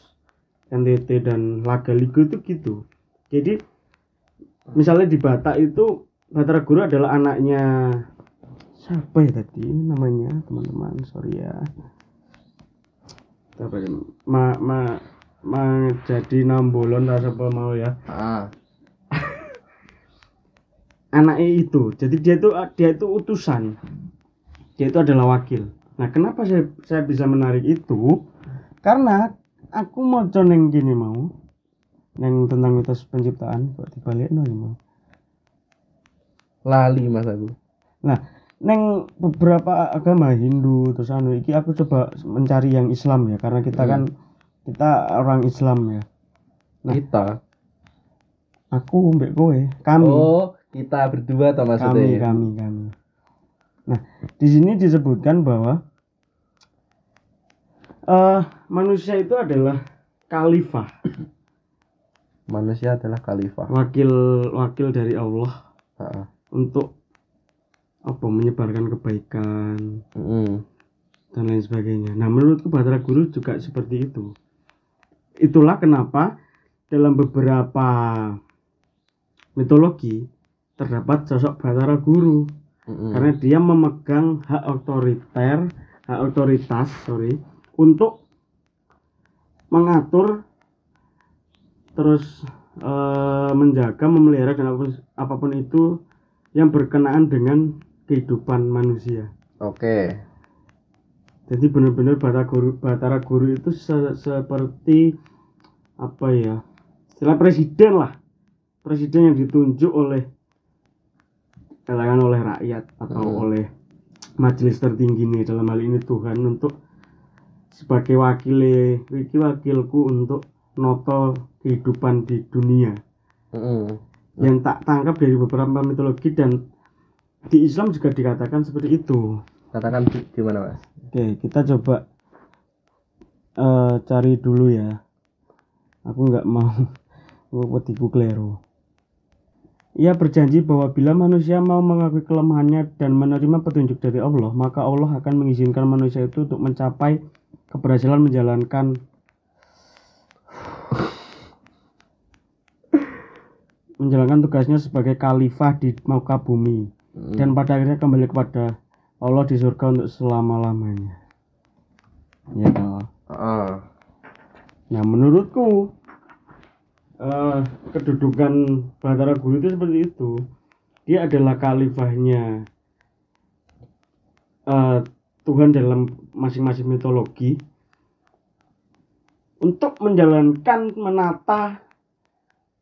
NTT dan Laga Ligo itu gitu. Jadi misalnya di Batak itu Batara Guru adalah anaknya siapa ya tadi? Namanya teman-teman sorry ya. Apa ya? Ma ma ma jadi nambolon rasa apa mau ya? Ah. anaknya itu. Jadi dia itu dia itu utusan dia itu adalah wakil nah kenapa saya saya bisa menarik itu karena aku mau neng gini mau neng tentang mitos penciptaan kok dibalik no mau Lali mas aku. nah neng beberapa agama Hindu terus anu iki aku coba mencari yang Islam ya karena kita Hmm. kan kita orang Islam ya Nah. Kita. aku mbek kowe kami Oh, kita berdua atau kami maksudnya? kami kami nah di sini disebutkan bahwa eh manusia itu adalah khalifah Manusia adalah khalifah. wakil wakil dari Allah Ah, ah. untuk apa menyebarkan kebaikan Mm-mm. dan lain sebagainya nah menurutku Batara Guru juga seperti itu itulah kenapa dalam beberapa mitologi terdapat sosok Batara Guru Mm-mm. karena dia memegang hak otoriter hak otoritas sorry untuk mengatur terus eh, menjaga memelihara dan apa pun, apa pun itu yang berkenaan dengan kehidupan manusia Oke. jadi benar-benar Batara Guru Batara Guru itu se- seperti apa ya istilah presiden lah presiden yang ditunjuk oleh katakan oleh rakyat atau Hmm. oleh majelis tertinggi nih dalam hal ini Tuhan untuk sebagai wakil iki wakilku untuk noto kehidupan di dunia Mm-mm. yang tak tangkap dari beberapa mitologi dan di Islam juga dikatakan seperti itu Katakan di- gimana mas? Oke, kita coba eh, cari dulu ya. Aku nggak mau wetiku keliru. Ia berjanji bahwa bila manusia mau mengakui kelemahannya dan menerima petunjuk dari Allah, maka Allah akan mengizinkan manusia itu untuk mencapai keberhasilan menjalankan menjalankan tugasnya sebagai khalifah di muka bumi Mm. dan pada akhirnya kembali kepada Allah di surga untuk selama-lamanya. Ya toh. Ah. Nah, menurutku eh, kedudukan Batara Guru itu seperti itu. Dia adalah khalifahnya eh, Tuhan dalam masing-masing mitologi untuk menjalankan, menata,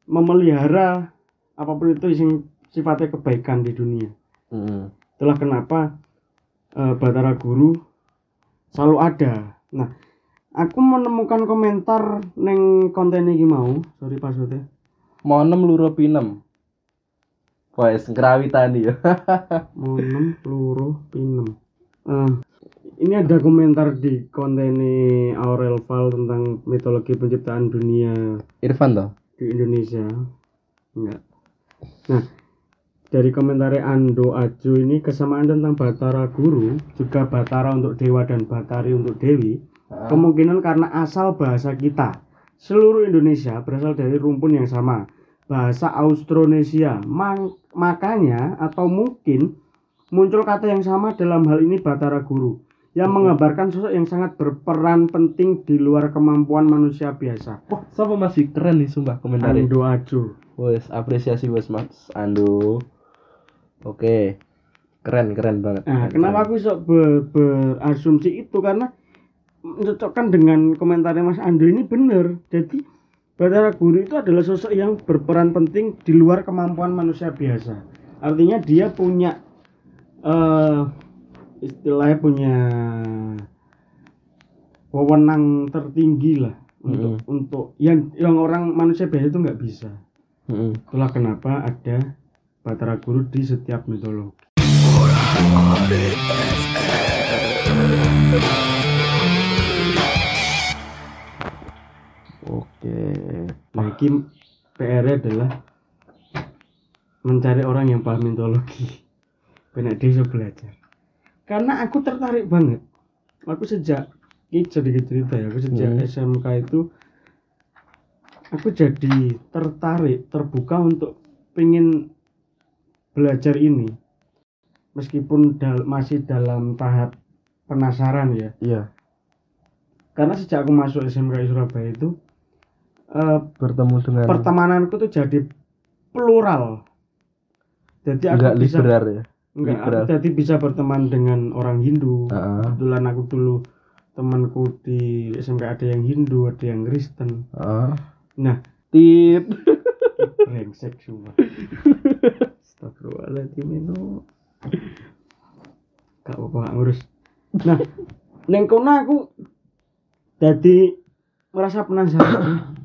memelihara apa pun itu yang sifatnya kebaikan di dunia. Mm. Itulah kenapa eh, Batara Guru selalu ada. Nah, aku menemukan komentar neng konten ini mau, sorry passwordnya. Monem luro pinem. Wes ngrawitani ya. Monem peluru pinem. Eh, ini ada komentar di konten Aurel Val tentang mitologi penciptaan dunia Irfan toh? di Indonesia. Enggak. Nah, dari komentar Ando Ajo ini kesamaan tentang Batara Guru juga Batara untuk dewa dan Batari untuk dewi kemungkinan karena asal bahasa kita. Seluruh Indonesia berasal dari rumpun yang sama. Bahasa Austronesia. Mang- makanya atau mungkin muncul kata yang sama dalam hal ini Batara Guru yang menggambarkan sosok yang sangat berperan penting di luar kemampuan manusia biasa. Wah, siapa masih keren nih sumpah komentarnya. Ando Ajo Wes apresiasi wes Mas Ando. Oke. Keren keren banget. Nah, Keren, kenapa aku sok ber- berasumsi itu? Karena mencocokkan dengan komentarnya Mas Ando ini benar. Jadi Batara Guru itu adalah sosok yang berperan penting di luar kemampuan manusia biasa. Artinya dia punya eh istilahnya punya wewenang tertinggi lah untuk untuk yang yang orang manusia biasa itu nggak bisa. Mm-mm. Itulah kenapa ada Batara Guru di setiap mitologi. Oke. Nah, ini PR adalah mencari orang yang paham mitologi. Benar dia bisa belajar. Karena aku tertarik banget. Aku sejak ini sedikit cerita ya. Aku sejak Hmm. SMK itu aku jadi tertarik, terbuka untuk pengen belajar ini. Meskipun dal- masih dalam tahap penasaran ya. Iya. Karena sejak aku masuk SMK Surabaya itu eh, Bertemu dengan pertemananku tuh jadi plural. Jadi aku enggak bisa liberal ya. enggak, aku jadi bisa berteman dengan orang Hindu. Heeh. Kebetulan aku dulu temanku di SMK ada yang Hindu, ada yang Kristen. Heeh. Nah, Tit. brengsek semua. Astagfirullahaladzim itu. Gak apa-apa gak ngurus. Nah, neng kono aku jadi merasa penasaran.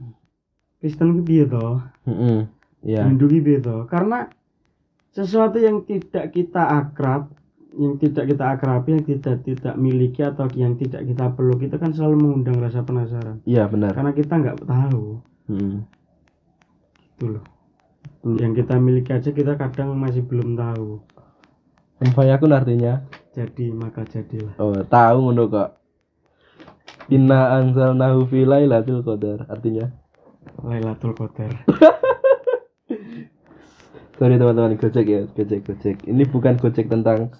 Kristen ki piye toh? Heeh. Iya. Hindu ki piye toh? Karena sesuatu yang tidak kita akrab, yang tidak kita akrabi, yang tidak tidak miliki atau yang tidak kita peluk itu kan selalu mengundang rasa penasaran. Iya benar. Karena kita nggak tahu, Heeh. gitu loh. Hmm. Yang kita miliki aja kita kadang masih belum tahu. Empayakun artinya Jadi maka jadilah. oh tahu ngono kok. Inna anzalnahu fi lailatul qadar artinya Lailatul Qadar. sorry teman-teman gojek ya gojek gojek ini bukan gojek tentang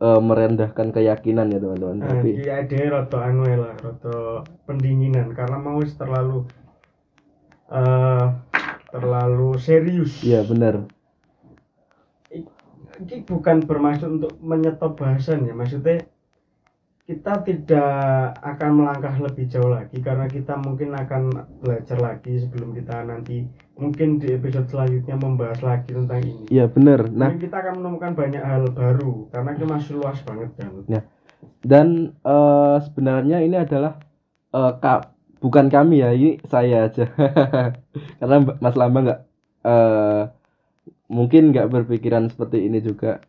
eh, merendahkan keyakinan ya teman-teman Nah, tapi iya dia rada anu ya lah, rada pendinginan karena mau terlalu eh terlalu serius. iya benar ini bukan bermaksud untuk menyetop bahasan ya maksudnya kita tidak akan melangkah lebih jauh lagi karena kita mungkin akan belajar lagi sebelum kita nanti mungkin di episode selanjutnya membahas lagi tentang ini. Iya benar nah. Mungkin kita akan menemukan banyak hal baru karena itu masih luas banget kan dan eh, sebenarnya ini adalah eh, ka- bukan kami ya ini saya aja. Karena Mas Lamba nggak eh, mungkin nggak berpikiran seperti ini juga.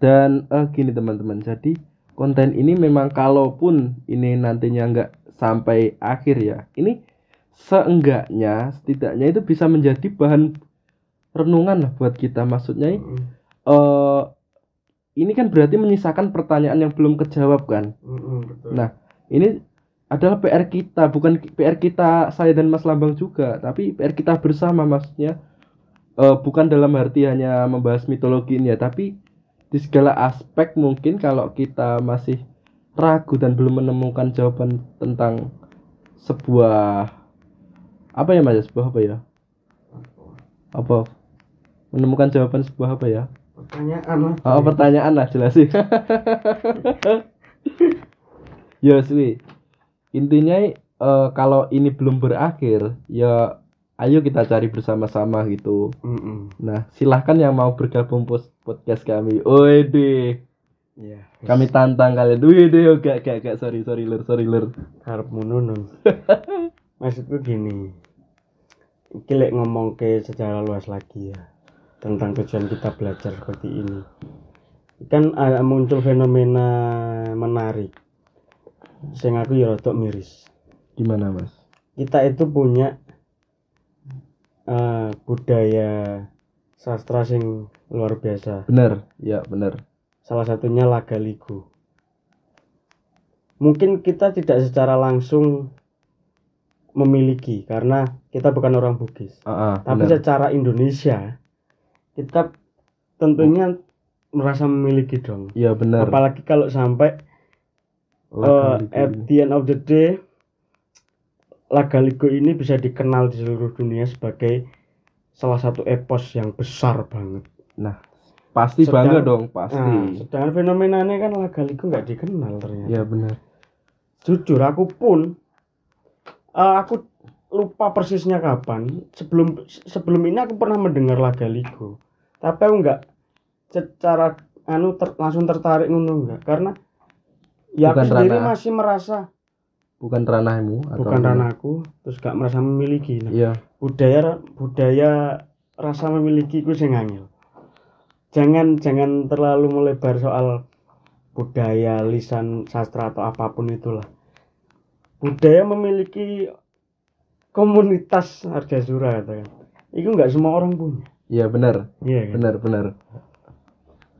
Dan eh, gini teman-teman. Jadi konten ini memang kalaupun ini nantinya nggak sampai akhir ya ini seenggaknya setidaknya itu bisa menjadi bahan renungan lah buat kita. Maksudnya Mm, eh ini kan berarti menyisakan pertanyaan yang belum kejawab kan. mm, betul. Nah, ini adalah PR kita, bukan PR kita saya dan Mas Lambang juga, tapi PR kita bersama maksudnya eh, bukan dalam arti hanya membahas mitologi ini ya, tapi di segala aspek mungkin kalau kita masih ragu dan belum menemukan jawaban tentang sebuah apa ya mas? Sebuah apa ya? Apa? Menemukan jawaban sebuah apa ya? Pertanyaan lah. Oh pertanyaan lah jelasin ya Swi intinya eh, kalau ini belum berakhir ya ayo kita cari bersama-sama gitu. Mm-mm. nah silahkan yang mau bergabung podcast kami. Wede Iya. kami tantang kalian. Wede oh, gak gak gak. Sorry sorry lur sorry lur harapmu nunun maksudku gini. Lek ngomong ke secara luas lagi ya tentang tujuan kita belajar seperti ini. Kan ada muncul fenomena menarik. Sing aku ya rotok miris. Gimana mas? Kita itu punya eh, budaya sastra sing luar biasa. Bener ya bener. Salah satunya laga ligu. Mungkin kita tidak secara langsung memiliki karena kita bukan orang Bugis. Ah, ah, tapi bener. secara Indonesia kita tentunya merasa memiliki dong. Iya bener. Apalagi kalau sampai Laga ligu. at the end of the day Laga Ligo ini bisa dikenal di seluruh dunia sebagai salah satu epos yang besar banget. pasti sedang- bangga dong pasti Nah, sedangkan fenomenanya kan Laga Ligo nggak dikenal ternyata. iya bener Jujur aku pun eh, aku lupa persisnya kapan. Sebelum sebelum ini aku pernah mendengar Laga Ligo. Tapi aku nggak secara anu ter- langsung tertarik ngono enggak karena ya Bukan aku sendiri ranah- masih merasa bukan ranahmu atau bukan ranahku terus gak merasa memiliki. Nah, iya. budaya budaya rasa memiliki ku sing angel. Jangan jangan terlalu melebar soal budaya lisan sastra atau apa pun itulah. Budaya memiliki komunitas harga surah katakan. Itu nggak semua orang punya. Iya bener iya kan? Bener bener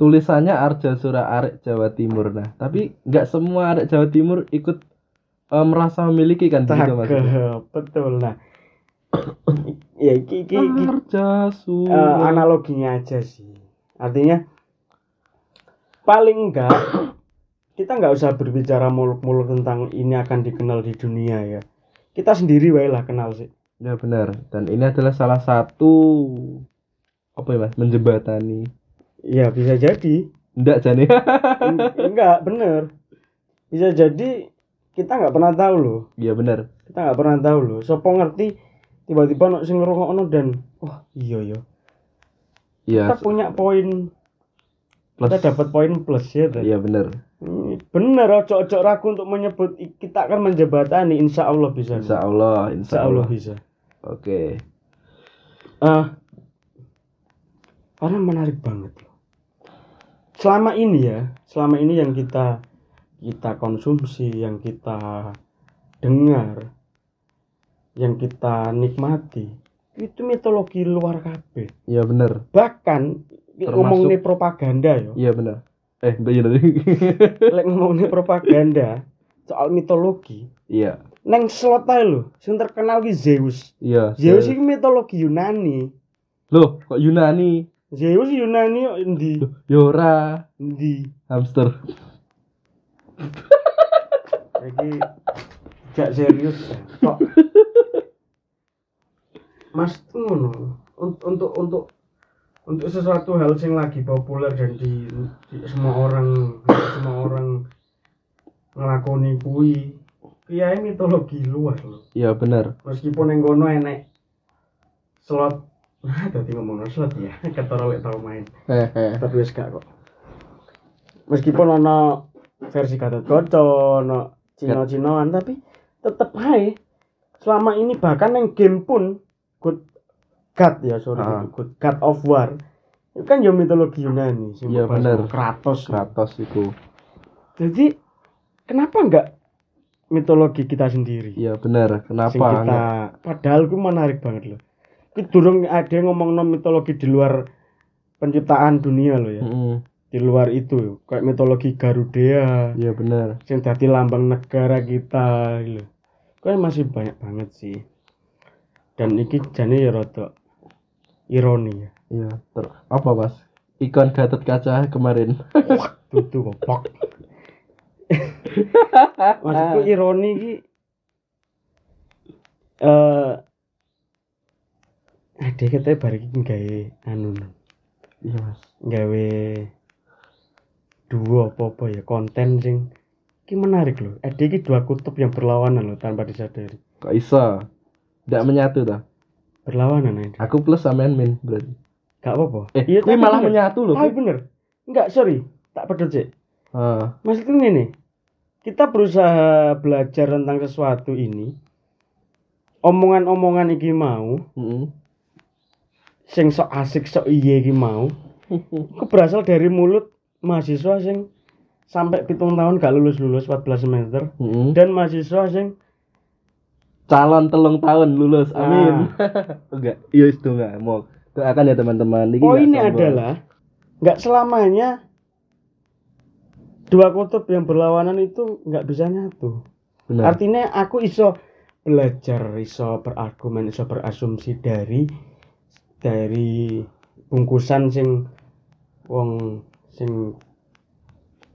tulisannya Arja Sura Arek Jawa Timur. Nah tapi nggak semua Arek Jawa Timur ikut eh, merasa memiliki kan begitu mas? Cakep, betul. Nah ya iki Arja Eh, Sura analoginya aja sih. Artinya paling enggak kita nggak usah berbicara muluk-muluk tentang ini akan dikenal di dunia ya. Kita sendiri wae lah kenal sih. Ya benar. Dan ini adalah salah satu apa ya mas? Menjembatani. Ya bisa jadi. Enggak Jani En- enggak bener bisa jadi kita nggak pernah tahu loh. Iya benar kita nggak pernah tahu loh. Sopo ngerti tiba-tiba no sing ngrungokno dan wah iya ya iya. Kita punya poin. Plus. kita dapat poin plus ya iya benar Hmm, Bener, ojo-ojo ragu untuk menyebut kita akan menjembatani, insya Allah bisa. insya Allah insya Insya Allah Allah. bisa. oke. Ah, karena menarik banget loh. Selama ini ya, selama ini yang kita kita konsumsi, yang kita dengar, yang kita nikmati, itu mitologi luar kabeh. iya benar Bahkan Termasuk- ngomongin propaganda yo. iya benar eh iya tadi Lek ngomongin propaganda soal mitologi, iya neng slot ae lho, sing terkenal ki Zeus. iya Zeus iki mitologi Yunani. loh kok Yunani Zeus Yunani kok endi? Yora Endi? hamster Iki gak serius. Kok? Mas ngono. Un- Untuk untuk untuk sesuatu hal yang lagi populer dan di, di semua orang semua orang ngelakoni kui kiai mitologi luas loh iya benar meskipun yang kono enek slot. Nah tadi ngomong slot ya. Ketara lek tau main. Tapi wis gak kok. Meskipun ono versi Gatot Kaca ono Cino-cinoan tapi tetep ae selama ini bahkan yang game pun good God ya sorry Ah. good God of War itu kan ya mitologi Yunani Iya, membahas bener. Kratos Kratos itu jadi kenapa enggak mitologi kita sendiri iya benar sing kenapa kita enggak? padahal itu menarik banget loh itu durung ada yang ngomong mitologi di luar penciptaan dunia loh ya Mm-mm. Di luar itu kayak mitologi Garudea iya benar yang dadi lambang negara kita gitu kayak masih banyak banget sih dan iki jane ya rada ironi ya Iya, apa Mas? Ikon Gatot Kaca kemarin. tutu goblok maksudku ironi ki eh ada katanya bareng iki gawe anu. Iya, Mas. gawe dua apa apa ya konten sing ki menarik loh ada ki dua kutub yang berlawanan loh tanpa disadari Kok iso? Tidak menyatu dah. berlawanan aja Aku plus sama min berarti. gak apa apa Eh, iya tapi malah bener. menyatu loh. tapi bener enggak sorry tak pedot sih Ah, maksudnya ini kita berusaha belajar tentang sesuatu ini omongan-omongan iki mau mm-mm. sing sok asik sok iye iki mau itu berasal dari mulut mahasiswa sing sampai pitung tahun gak lulus lulus 14 semester Mm-mm. dan mahasiswa sing Calon telung tahun lulus. Ah. Amin. enggak, iya itu enggak mau. Doakan ya teman-teman. Ini poinnya adalah nggak selamanya dua kutub yang berlawanan itu nggak bisa nyatu Benar. artinya aku iso belajar iso berargumen iso berasumsi dari dari bungkusan sing wong sing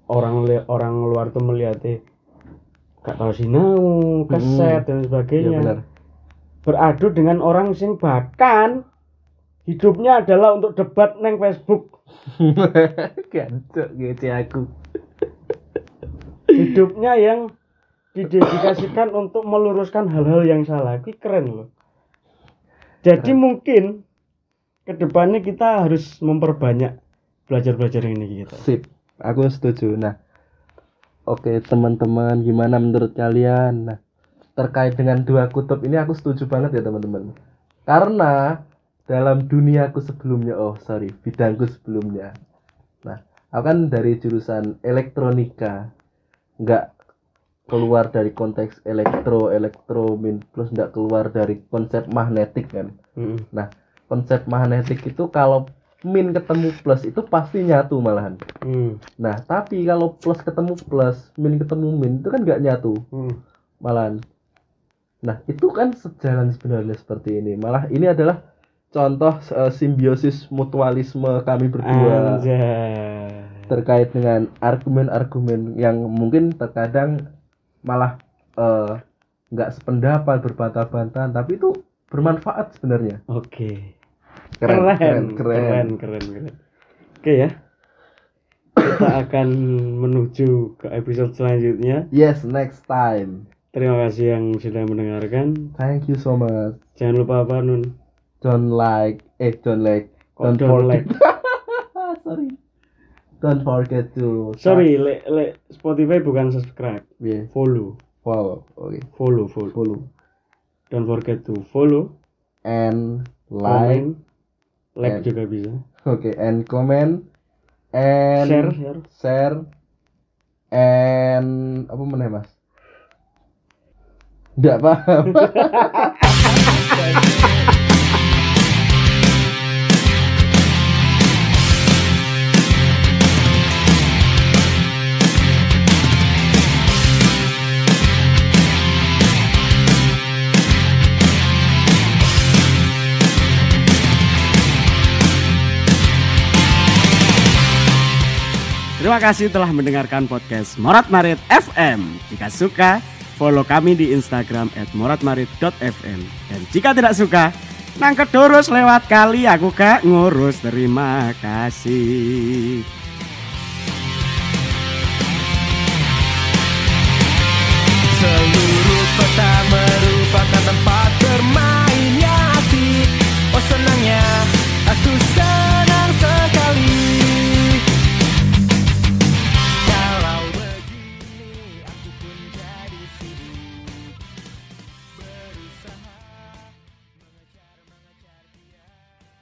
orang orang luar tuh melihatnya gak tahu sinau keset dan Iya sebagainya benar. beradu dengan orang sing bahkan hidupnya adalah untuk debat neng Facebook. Gancok gitu aku. hidupnya yang didedikasikan untuk meluruskan hal-hal yang salah. Itu keren loh. Jadi mungkin ke depannya kita harus memperbanyak belajar-belajar ini gitu Sip, aku setuju. Nah, oke teman-teman, gimana menurut kalian? Nah, terkait dengan dua kutub ini aku setuju banget ya teman-teman. Karena dalam duniaku sebelumnya, oh sorry, bidangku sebelumnya. Nah, aku kan dari jurusan elektronika, nggak keluar dari konteks elektro, elektro min plus nggak keluar dari konsep magnetik kan. Mm-mm. Nah, konsep magnetik itu kalau min ketemu plus itu pasti nyatu malahan. Hmm. Nah, tapi kalau plus ketemu plus, min ketemu min itu kan nggak nyatu, Hmm. malahan. Nah, itu kan sejalan sebenarnya seperti ini. Malah ini adalah contoh eh, simbiosis mutualisme kami berdua Anjay. terkait dengan argumen-argumen yang mungkin terkadang malah eh, nggak sependapat berbantah-bantahan, tapi itu bermanfaat sebenarnya. Oke. Keren, Keren, keren, keren, keren, keren. Oke ya. Kita akan menuju ke episode selanjutnya. Yes, next time. Terima kasih yang sudah mendengarkan. Thank you so much. Jangan lupa apa Nun? Don't like, eh don't like, don't, don't forget. like? Sorry. Don't forget to Sorry, le, le, Spotify bukan subscribe, Yeah. follow, Follow. Oke. follow, follow. Follow. Don't forget to follow, And like. comment, like and- juga bisa. Oke. And comment. And Share, share. Share. And apa mana mas? Tidak paham. Terima kasih telah mendengarkan podcast Morat Marit FM. Jika suka, follow kami di Instagram at moratmarit.fm. Dan jika tidak suka, nangket terus lewat kali aku gak ngurus. Terima kasih.